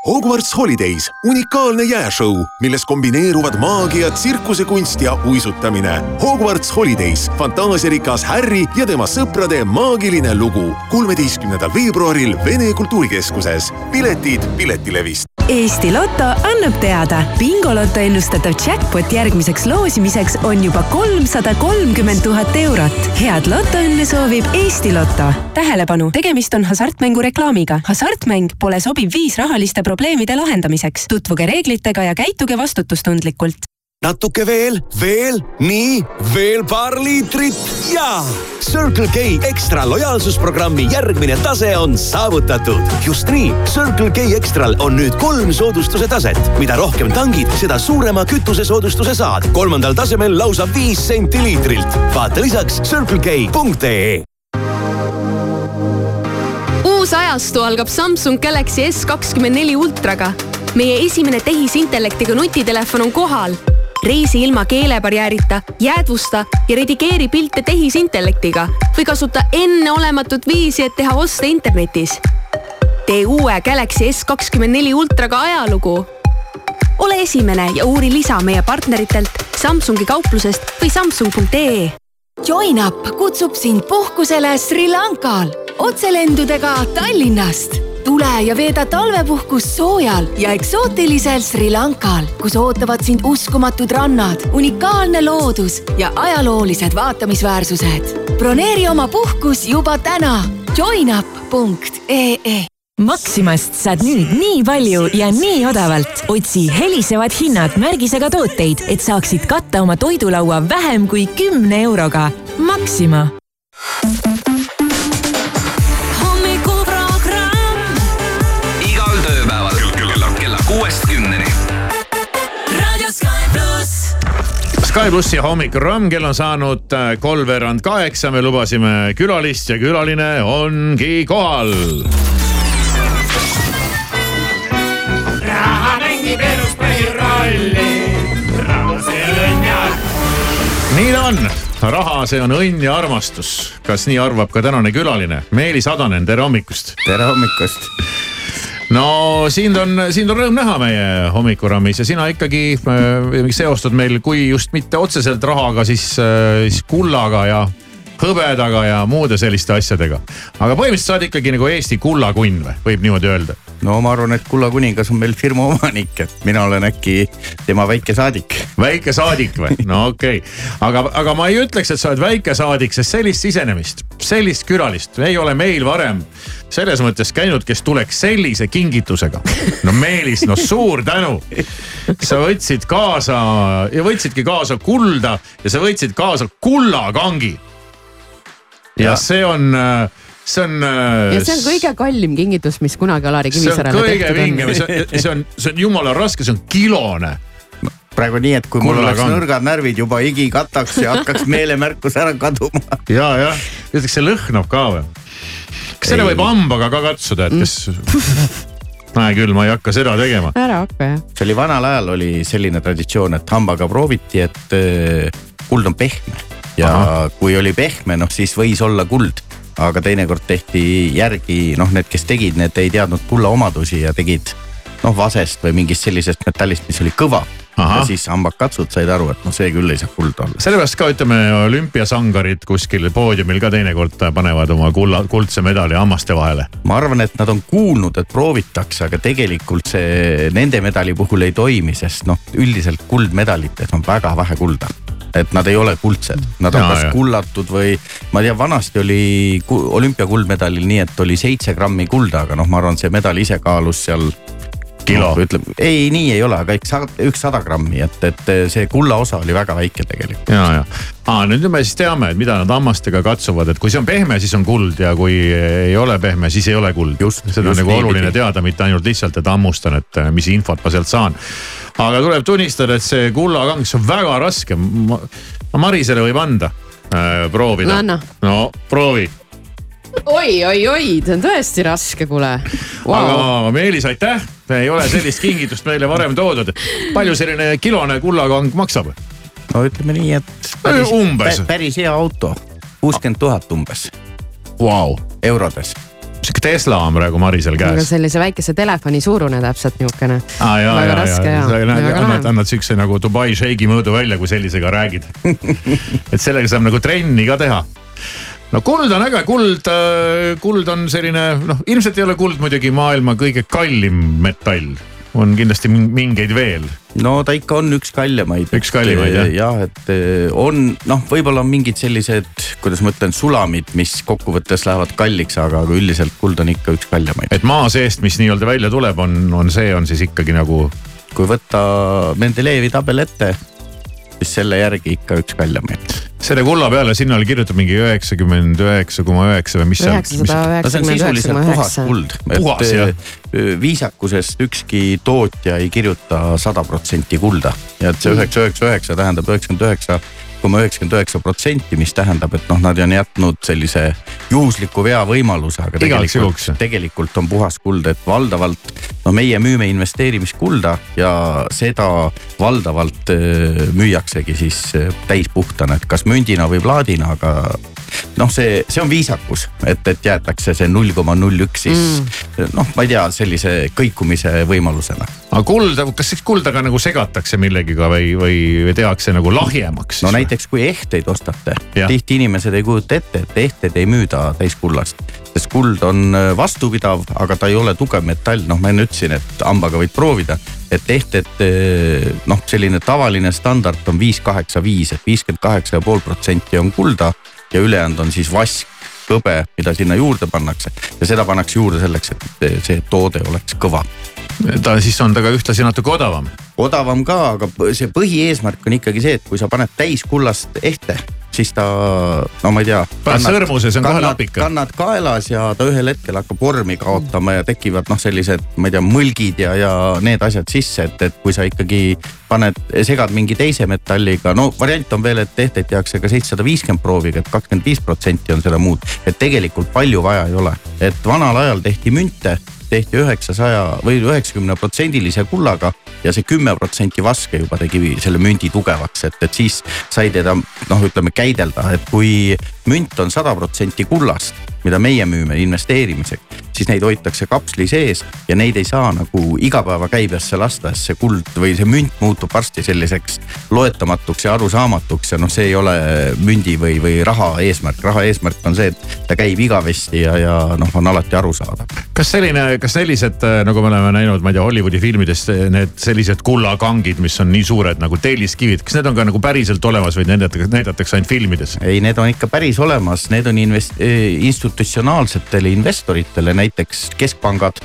Hogwarts Holidays, unikaalne jääšõu, milles kombineeruvad maagia, tsirkusekunst ja uisutamine. Hogwarts Holidays, fantaasiarikas Harry ja tema sõprade maagiline lugu. kolmeteistkümnendal veebruaril Vene Kultuurikeskuses. piletid Piletilevist. Eesti Loto annab teada, bingoloto ennustatav jackpot järgmiseks loosimiseks on juba kolmsada kolmkümmend tuhat eurot. head lotoõnne soovib Eesti Loto. tähelepanu, tegemist on hasartmängu reklaamiga. hasartmäng pole sobiv viis rahaliste probleemide lahendamiseks. tutvuge reeglitega ja käituge vastutustundlikult. Natuke veel, veel, nii, veel paar liitrit ja Circle K ekstra lojaalsusprogrammi järgmine tase on saavutatud. just nii, Circle K ekstral on nüüd kolm soodustuse taset. mida rohkem tangid, seda suurema kütusesoodustuse saad. kolmandal tasemel lausa viis senti liitrilt. vaata lisaks circlek.ee uus ajastu algab Samsung Galaxy S kakskümmend neli ultraga. meie esimene tehisintellektiga nutitelefon on kohal. Reisi ilma keelebarjäärita, jäädvusta ja redigeeri pilte tehisintellektiga või kasuta enneolematut viisi, et teha oste internetis. tee uue Galaxy S kakskümmend neli ultraga ajalugu. ole esimene ja uuri lisa meie partneritelt Samsungi kauplusest või samsung.ee Join up kutsub sind puhkusele Sri Lankal otselendudega Tallinnast. Tule ja veeda talvepuhkust soojal ja eksootilisel Sri Lankal, kus ootavad sind uskumatud rannad, unikaalne loodus ja ajaloolised vaatamisväärsused. broneeri oma puhkus juba täna joinup.ee Maximast saad nüüd nii palju ja nii odavalt. otsi helisevad hinnad märgisega tooteid, et saaksid katta oma toidulaua vähem kui kümne euroga. Maxima. Kuuest kümneni. Sky pluss. Sky plussi hommikuprogramm, kell on saanud äh, kolmveerand kaheksa, me lubasime külalist ja külaline ongi kohal. raha mängib elus põhirolli, raha see on ja nii ta on, raha, see on õnn ja armastus. kas nii arvab ka tänane külaline, Meelis Adanen, tere hommikust. tere hommikust. No sind on, sind on rõõm näha meie hommikuraamis ja sina ikkagi äh, seostad meil, kui just mitte otseselt rahaga, siis äh,, siis kullaga ja hõbedaga ja muude selliste asjadega. aga põhimõtteliselt sa oled ikkagi nagu Eesti kullakunn või, võib niimoodi öelda? no ma arvan, et Kulla kuningas on meil firma omanik, et mina olen äkki tema väike saadik. väike saadik või? no okei okay., aga, aga ma ei ütleks, et sa oled väike saadik, sest sellist sisenemist, sellist külalist ei ole meil varem selles mõttes käinud, kes tuleks sellise kingitusega. no Meelis, no suur tänu. sa võtsid kaasa ja võtsidki kaasa kulda ja sa võtsid kaasa kullakangi. Ja see on see on. ja see on kõige kallim kingitus, mis kunagi Alari on kõige tehtud vingem, see on, see on, see on jumala raske, see on kilone. praegu nii, et kui mul oleks Kullakang. nõrgad närvid juba higi kataks ja hakkaks meelemärkus ära kaduma. ja, jah, ütleks see lõhnab ka või? kas selle Ei. võib hambaga ka katsuda, et kes? näe küll, ma ei hakka seda tegema. ära hakka jah. see oli vanal ajal oli selline traditsioon, et hambaga prooviti, et äh, kuld on pehme ja Aha. kui oli pehme, noh siis võis olla kuld. aga teinekord tehti järgi, noh, need, kes tegid, need ei teadnud kulla omadusi ja tegid noh, vasest või mingist sellisest metallist, mis oli kõva. Ahah. ja siis hambakatsud said aru, et noh, see küll ei saa kuld olla. sellepärast ka ütleme olümpiasangarid kuskil poodiumil ka teinekord panevad oma kulla, kuldse medali hammaste vahele. ma arvan, et nad on kuulnud, et proovitakse, aga tegelikult see nende medali puhul ei toimi, sest noh, üldiselt kuldmedalites on väga vähe kulda et nad ei ole kuldsed, nad on Jaa, kas jaa. kullatud või ma tean, vanasti oli ku- olümpiakuldmedalil nii, et oli seitse grammi kulda, aga noh, ma arvan, see medal ise kaalus seal. Kilo. ütleme, ei, nii ei ole, aga eks sa- üks sada grammi, et, et see kulla osa oli väga väike tegelikult. ja, ja ah,, nüüd me siis teame, et mida nad hammastega katsuvad, et kui see on pehme, siis on kuld ja kui ei ole pehme, siis ei ole kuld. seda on just nagu oluline teada, mitte ainult lihtsalt, et hammustan, et äh, mis infot ma sealt saan. aga tuleb tunnistada, et see kullakang, see on väga raske. ma Marisele võib anda äh, proovida No no proovi oi, oi, oi, see on tõesti raske, kuule wow.. aga Meelis, aitäh, ei ole sellist kingitust meile varem toodud. palju selline kilone kullakang maksab? no ütleme nii, et päris, umbes päris hea auto, kuuskümmend tuhat umbes wow. eurodes. sihuke Tesla on praegu Marisel aga käes. sellise väikese telefoni suurune täpselt niisugune. Ah, ja, väga ja, raske ja, ja, annad, annad siukse nagu Dubai Sheik'i mõõdu välja, kui sellisega räägid. et sellega saab nagu trenni ka teha no kuld on äge, kuld, kuld on selline noh, ilmselt ei ole kuld muidugi maailma kõige kallim metall, on kindlasti min- mingeid veel. no ta ikka on üks kallimaid. Üks kallimaid, jah. jah, et eh, on noh, võib-olla on mingid sellised, kuidas ma ütlen, sulamid, mis kokkuvõttes lähevad kalliks, aga aga üldiselt kuld on ikka üks kallimaid. et maa seest, mis nii-öelda välja tuleb, on, on see on siis ikkagi nagu. kui võtta Mendelejevi tabel ette, siis selle järgi ikka üks kallimaid. selle kulla peale sinna oli kirjutatud mingi üheksakümmend üheksa koma üheksa või mis seal. no see on sisuliselt puhas kuld, Puhas, jah. et eh, viisakusest ükski tootja ei kirjuta sada protsenti kulda ja et see üheksa, üheksa, üheksa tähendab üheksakümmend üheksa koma üheksakümmend üheksa protsenti, mis tähendab, et noh, nad on jätnud sellise juhusliku vea võimaluse, aga tegelikult, tegelikult on puhas kuld, et valdavalt no meie müüme investeerimiskulda ja seda valdavalt öö, müüaksegi siis öö, täispuhtana, et kas mündina või plaadina, aga noh, see, see on viisakus, et, et jäetakse see null koma null üks siis mm. noh, ma ei tea, sellise kõikumise võimalusena. aga kulda, kas siis kuldaga nagu segatakse millegiga või, või tehakse nagu lahjemaks? no näiteks kui ehteid ostate, tihti inimesed ei kujuta ette, et ehteid ei müüda täiskullast. sest kuld on äh, vastupidav, aga ta ei ole tugev metall, noh, ma enne ütlesin, et hambaga võid proovida. et ehted, äh, noh, selline tavaline standard on viis, kaheksa, viis, et viiskümmend kaheksa ja pool protsenti on kulda ja ülejäänud on siis vask, hõbe, mida sinna juurde pannakse ja seda pannakse juurde selleks, et see toode oleks kõva ta siis on ta ka ühtlasi natuke odavam. odavam ka, aga see põhieesmärk on ikkagi see, et kui sa paned täiskullast ehte, siis ta, no ma ei tea. paned sõrmuse, see on kohe lapika. kannad kaelas ja ta ühel hetkel hakkab vormi kaotama ja tekivad noh, sellised, ma ei tea, mõlgid ja, ja need asjad sisse, et, et kui sa ikkagi paned, segad mingi teise metalliga, no variant on veel, et ehteid tehakse ka seitsesada viiskümmend prooviga, et kakskümmend viis protsenti on seda muud. et tegelikult palju vaja ei ole, et vanal ajal tehti münte tehti üheksasaja või üheksakümne protsendilise kullaga ja see kümme protsenti vaske juba tegi selle mündi tugevaks, et, et siis sai teda noh, ütleme käidelda, et kui münt on sada protsenti kullast, mida meie müüme investeerimiseks, siis neid hoitakse kapsli sees ja neid ei saa nagu igapäevakäibesse lasta, sest see kuld või see münt muutub varsti selliseks loetamatuks ja arusaamatuks ja noh, see ei ole mündi või, või raha eesmärk. raha eesmärk on see, et ta käib igavesti ja, ja noh, on alati arusaadav. kas selline, kas sellised nagu me oleme näinud, ma ei tea, Hollywoodi filmides need sellised kullakangid, mis on nii suured nagu telliskivid, kas need on ka nagu päriselt olemas või näidatakse, näidatakse ainult filmides? ei, need on ikka päris olemas, need on invest-, institutsionaalsetele investoritele, näiteks keskpangad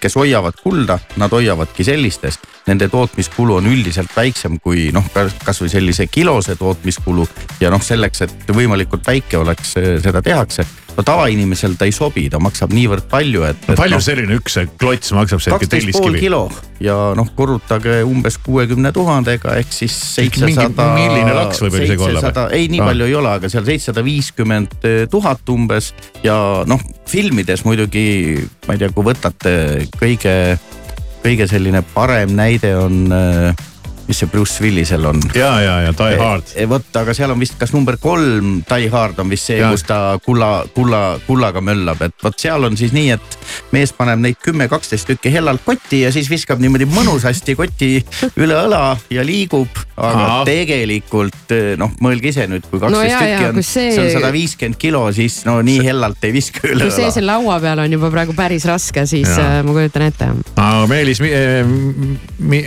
kes hoiavad kulda, nad hoiavadki sellistes. Nende tootmiskulu on üldiselt väiksem kui noh, kasvõi sellise kilose tootmiskulu ja noh, selleks, et võimalikult väike oleks, seda tehakse no tavainimesel ta ei sobi, ta maksab niivõrd palju, et. no palju no, selline üks klots maksab? kaksteist pool kilo ja noh, korrutage umbes kuuekümne tuhandega ehk siis seitsesada. milline laks võib isegi olla või? ei, nii ah. palju ei ole, aga seal seitsesada viiskümmend tuhat umbes ja noh, filmides muidugi, ma ei tea, kui võtate kõige, kõige selline parem näide on äh, mis see Bruce Willisel on. ja, ja, ja Die Hard. E, vot, aga seal on vist, kas number kolm Die Hard on vist see, kus ta kulla, kulla, kullaga möllab, et vot seal on siis nii, et mees paneb neid kümme, kaksteist tükki hellalt kotti ja siis viskab niimoodi mõnusasti koti üle õla ja liigub. aga Aha. tegelikult noh, mõelge ise nüüd, kui kaksteist no tükki on, see, see on sada viiskümmend kilo, siis no nii hellalt ei viska üle õla. kui see seal laua peal on juba praegu päris raske, siis ja. Ma kujutan ette. Meelis,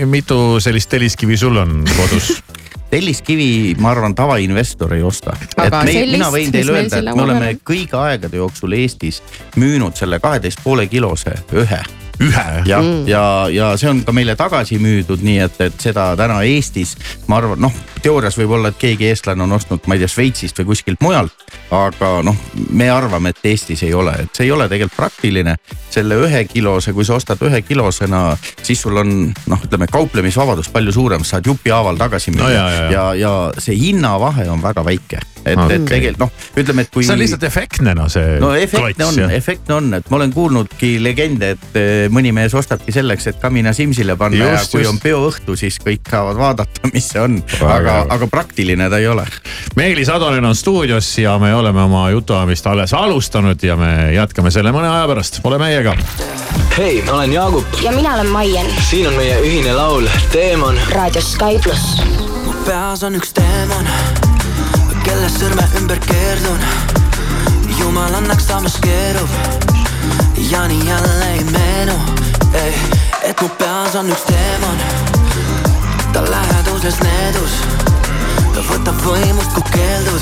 mitu sellist telliskivi telliskivi sul on kodus? Telliskivi, ma arvan, tavainvestor ei osta. mina võin teile öelda, et me oleme kõigi aegade jooksul Eestis müünud selle kaheteist poole kilose ühe ühe. jah mm., ja, ja see on ka meile tagasi müüdud, nii et, et seda täna Eestis, ma arvan, noh, teoorias võib olla, et keegi eestlane on ostnud, ma ei tea, Šveitsist või kuskilt mujalt. aga noh, me arvame, et Eestis ei ole, et see ei ole tegelikult praktiline. selle ühe kilose, kui sa ostad ühe kilosena, siis sul on noh, ütleme kauplemisvabadus palju suurem, saad jupihaaval tagasi müüa no, ja, ja, ja. ja, ja see hinnavahe on väga väike et okay., et tegelikult noh, ütleme, et kui. see on lihtsalt efektne no see. no efektne on, efektne on, et ma olen kuulnudki legende, et eh, mõni mees ostabki selleks, et kamina Simsile panna just, ja kui just. on peoõhtu, siis kõik saavad vaadata, mis see on. aga, aga praktiline ta ei ole. Meelis Atonen on stuudios ja me oleme oma jutuajamist alles alustanud ja me jätkame selle mõne aja pärast, ole meiega. hei, ma olen Jaagup. ja mina olen Maien. siin on meie ühine laul Teemon. raadios Sky pluss. mu peas on üks teemon kelle sõrme ümber keerdun. jumal annaks, samas keerub ja nii jälle ei meenu, ei, et mu peas on üks teemon. ta läheduses needus, ta võtab võimust, kui keeldud.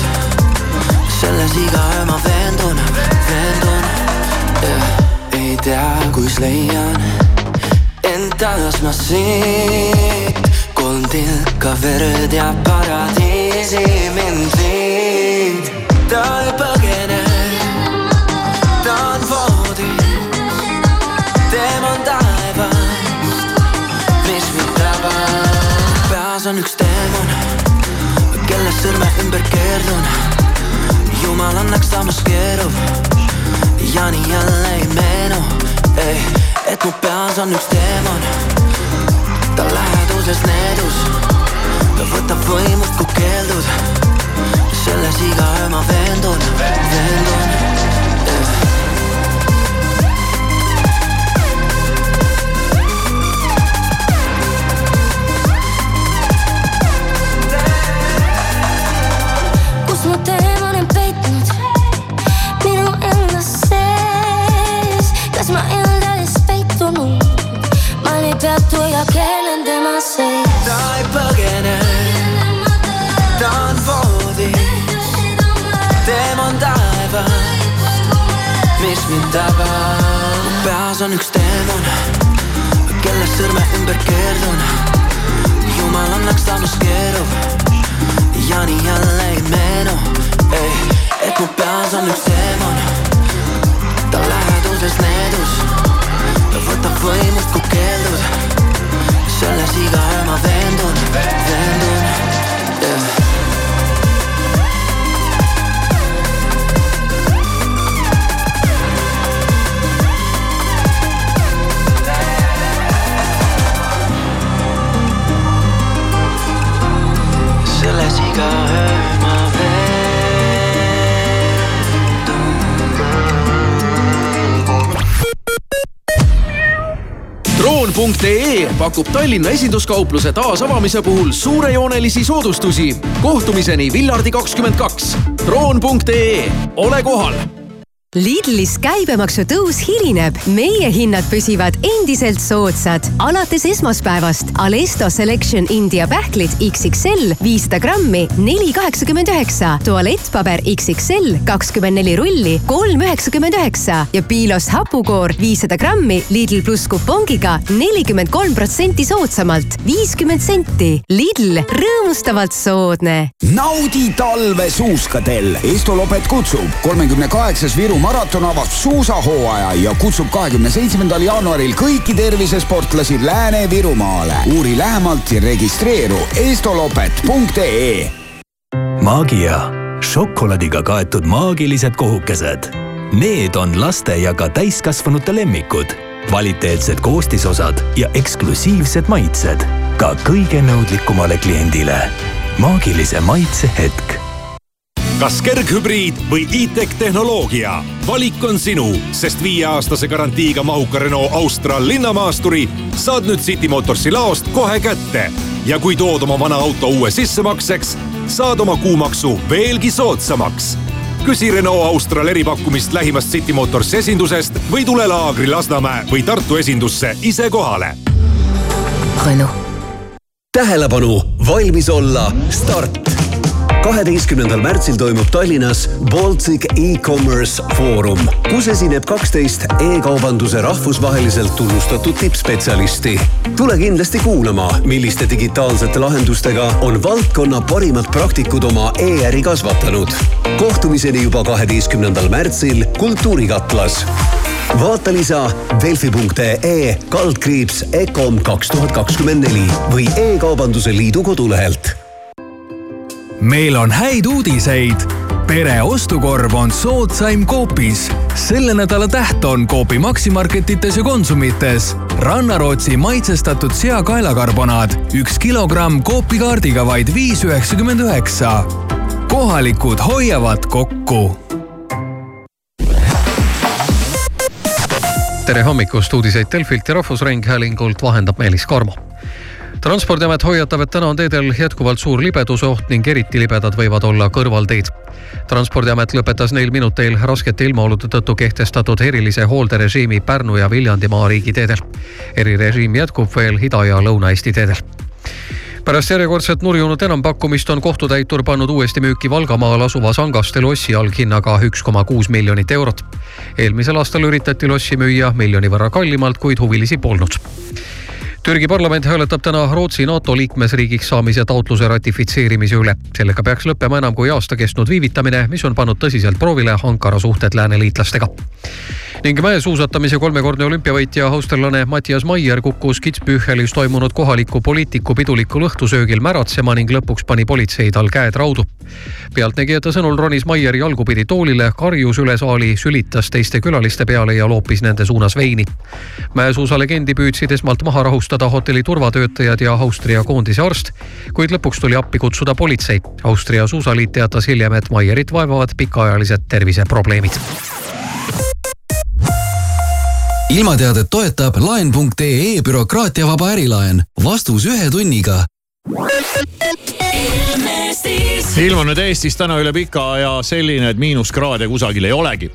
selles iga öö ma veendun, veendun yeah.. ei tea, kus leian end taas ma siit kolm tilka verd ja paradiisi mind viid. Ta ei põgene, ta on voodis, teema on taevast, mis mind tabab. peas on üks teemon, kelle sõrme ümber kerdun jumal annaks samas keerub ja nii jälle ei meenu. Ei, et mu peas on üks teemant ta läheduses needus ta võtab võimust, kui keeldud selles iga öö ma veendun, veendun mis mind tabab. mu peas on üks teemon, kelle sõrme ümber keerdun. jumal annaks samas keerub ja nii jälle ei meenu, ei, et mu peas on üks teemon. ta läheduses needus, ta võtab võimust, kui keeldud selles iga öö ma veendun, veendun selles iga öö ma droon.ee pakub Tallinna esinduskaupluse taasavamise puhul suurejoonelisi soodustusi. kohtumiseni Villardi kakskümmend kaks. droon.ee, ole kohal Lidlis käibemaksu tõus hilineb, meie hinnad püsivad endiselt soodsad. alates esmaspäevast Alesto Selection India pähklid XXL viissada grammi, neli kaheksakümmend üheksa. tualettpaber XXL kakskümmend neli rulli, kolm üheksakümmend üheksa ja Piilos hapukoor viissada grammi Lidl pluss kupongiga nelikümmend kolm protsenti soodsamalt, viiskümmend senti. Lidl, rõõmustavalt soodne. naudi talve suuskadel. Estolopet kutsub kolmekümne kaheksas Viru maraton avab suusahooaja ja kutsub kahekümne seitsmendal jaanuaril kõiki tervisesportlasi Lääne-Virumaale. uuri lähemalt ja registreeru estolopet.ee. Maagia, šokolaadiga kaetud maagilised kohukesed. Need on laste ja ka täiskasvanute lemmikud. kvaliteetsed koostisosad ja eksklusiivsed maitsed ka kõige nõudlikumale kliendile. maagilise maitse hetk kas kerghübriid või e-tech tehnoloogia? valik on sinu, sest viieaastase garantiiga mahuka Renault Austral linnamaasturi saad nüüd City Motorsi laost kohe kätte. ja kui tood oma vana auto uue sissemakseks, saad oma kuumaksu veelgi soodsamaks. küsi Renault Austral eripakkumist lähimast City Motorsi esindusest või tule laagri Lasnamäe või Tartu esindusse ise kohale. Renault. tähelepanu, valmis olla, start kaheteistkümnendal märtsil toimub Tallinnas Baltic e-commerce foorum, kus esineb kaksteist e-kaubanduse rahvusvaheliselt tunnustatud tippspetsialisti. tule kindlasti kuulama, milliste digitaalsete lahendustega on valdkonna parimad praktikud oma e-äri kasvatanud. kohtumiseni juba kaheteistkümnendal märtsil Kultuurikatlas vaata lisa delfi.ee kaldkriips EKOM kaks tuhat kakskümmend neli või E-kaubanduse Liidu kodulehelt meil on häid uudiseid. pere ostukorv on soodsaim Coopis. selle nädala täht on Coopi Maximarketites ja Konsumites. rannarootsi maitsestatud seakaelakarbonaad, üks kilogramm Coopi kaardiga vaid viis üheksakümmend üheksa. kohalikud hoiavad kokku tere hommikust, uudiseid Delfilt ja Rahvusringhäälingult vahendab Meelis Karmo transpordiamet hoiatab, et täna on teedel jätkuvalt suur libeduse oht ning eriti libedad võivad olla kõrvalteed. transpordiamet lõpetas neil minuteil raskete ilmaolude tõttu kehtestatud erilise hoolderežiimi Pärnu ja Viljandimaa riigiteedel. erirežiim jätkub veel Ida- ja Lõuna-Eesti teedel pärast järjekordset nurjunud enampakkumist on kohtutäitur pannud uuesti müüki Valgamaal asuva Sangaste lossi alghinnaga üks koma kuus miljonit eurot. eelmisel aastal üritati lossi müüa miljoni võrra kallimalt, kuid huvilisi polnud Türgi parlament hääletab täna Rootsi NATO liikmesriigiks saamise taotluse ratifitseerimise üle. sellega peaks lõppema enam kui aasta kestnud viivitamine, mis on pannud tõsiselt proovile Ankara suhted lääneliitlastega. ning mäesuusatamise kolmekordne olümpiavõitja austerlane Mattias Maier kukkus Kitzbühelis toimunud kohaliku poliitiku pidulikul õhtusöögil märatsema ning lõpuks pani politsei tal käed raudu. pealtnägijate sõnul ronis Maier jalgupidi toolile, karjus üle saali, sülitas teiste külaliste peale ja loopis nende suunas veini. mäesuusalegendi püüdsid esmalt maha rahustada hotelli turvatöötajad ja Austria koondise arst, kuid lõpuks tuli appi kutsuda politsei. Austria suusaliit teatas hiljem, et Maierit vaevavad pikaajalised terviseprobleemid ilmateadet toetab laen.ee bürokraatiavaba ärilaen. vastus ühe tunniga ilm on nüüd Eestis täna üle pika aja selline, et miinuskraade kusagil ei olegi.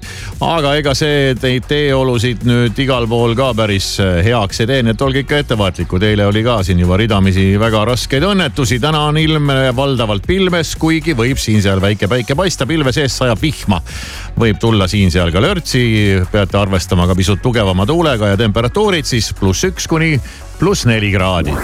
aga ega see neid teeolusid nüüd igal pool ka päris heaks ei tee, nii et olge ikka ettevaatlikud. eile oli ka siin juba ridamisi väga raskeid õnnetusi. täna on ilm valdavalt pilves, kuigi võib siin-seal väike päike paista, pilve seest sajab vihma. võib tulla siin-seal ka lörtsi, peate arvestama ka pisut tugevama tuulega ja temperatuurid siis pluss üks kuni pluss neli kraadi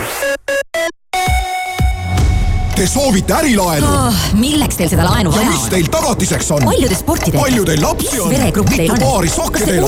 Te soovite ärilaenu oh,? milleks teil seda laenu vaja on? ja mis teil tagatiseks on? palju te sporti teete? palju teil lapsi on? mitu paari sokke teil on?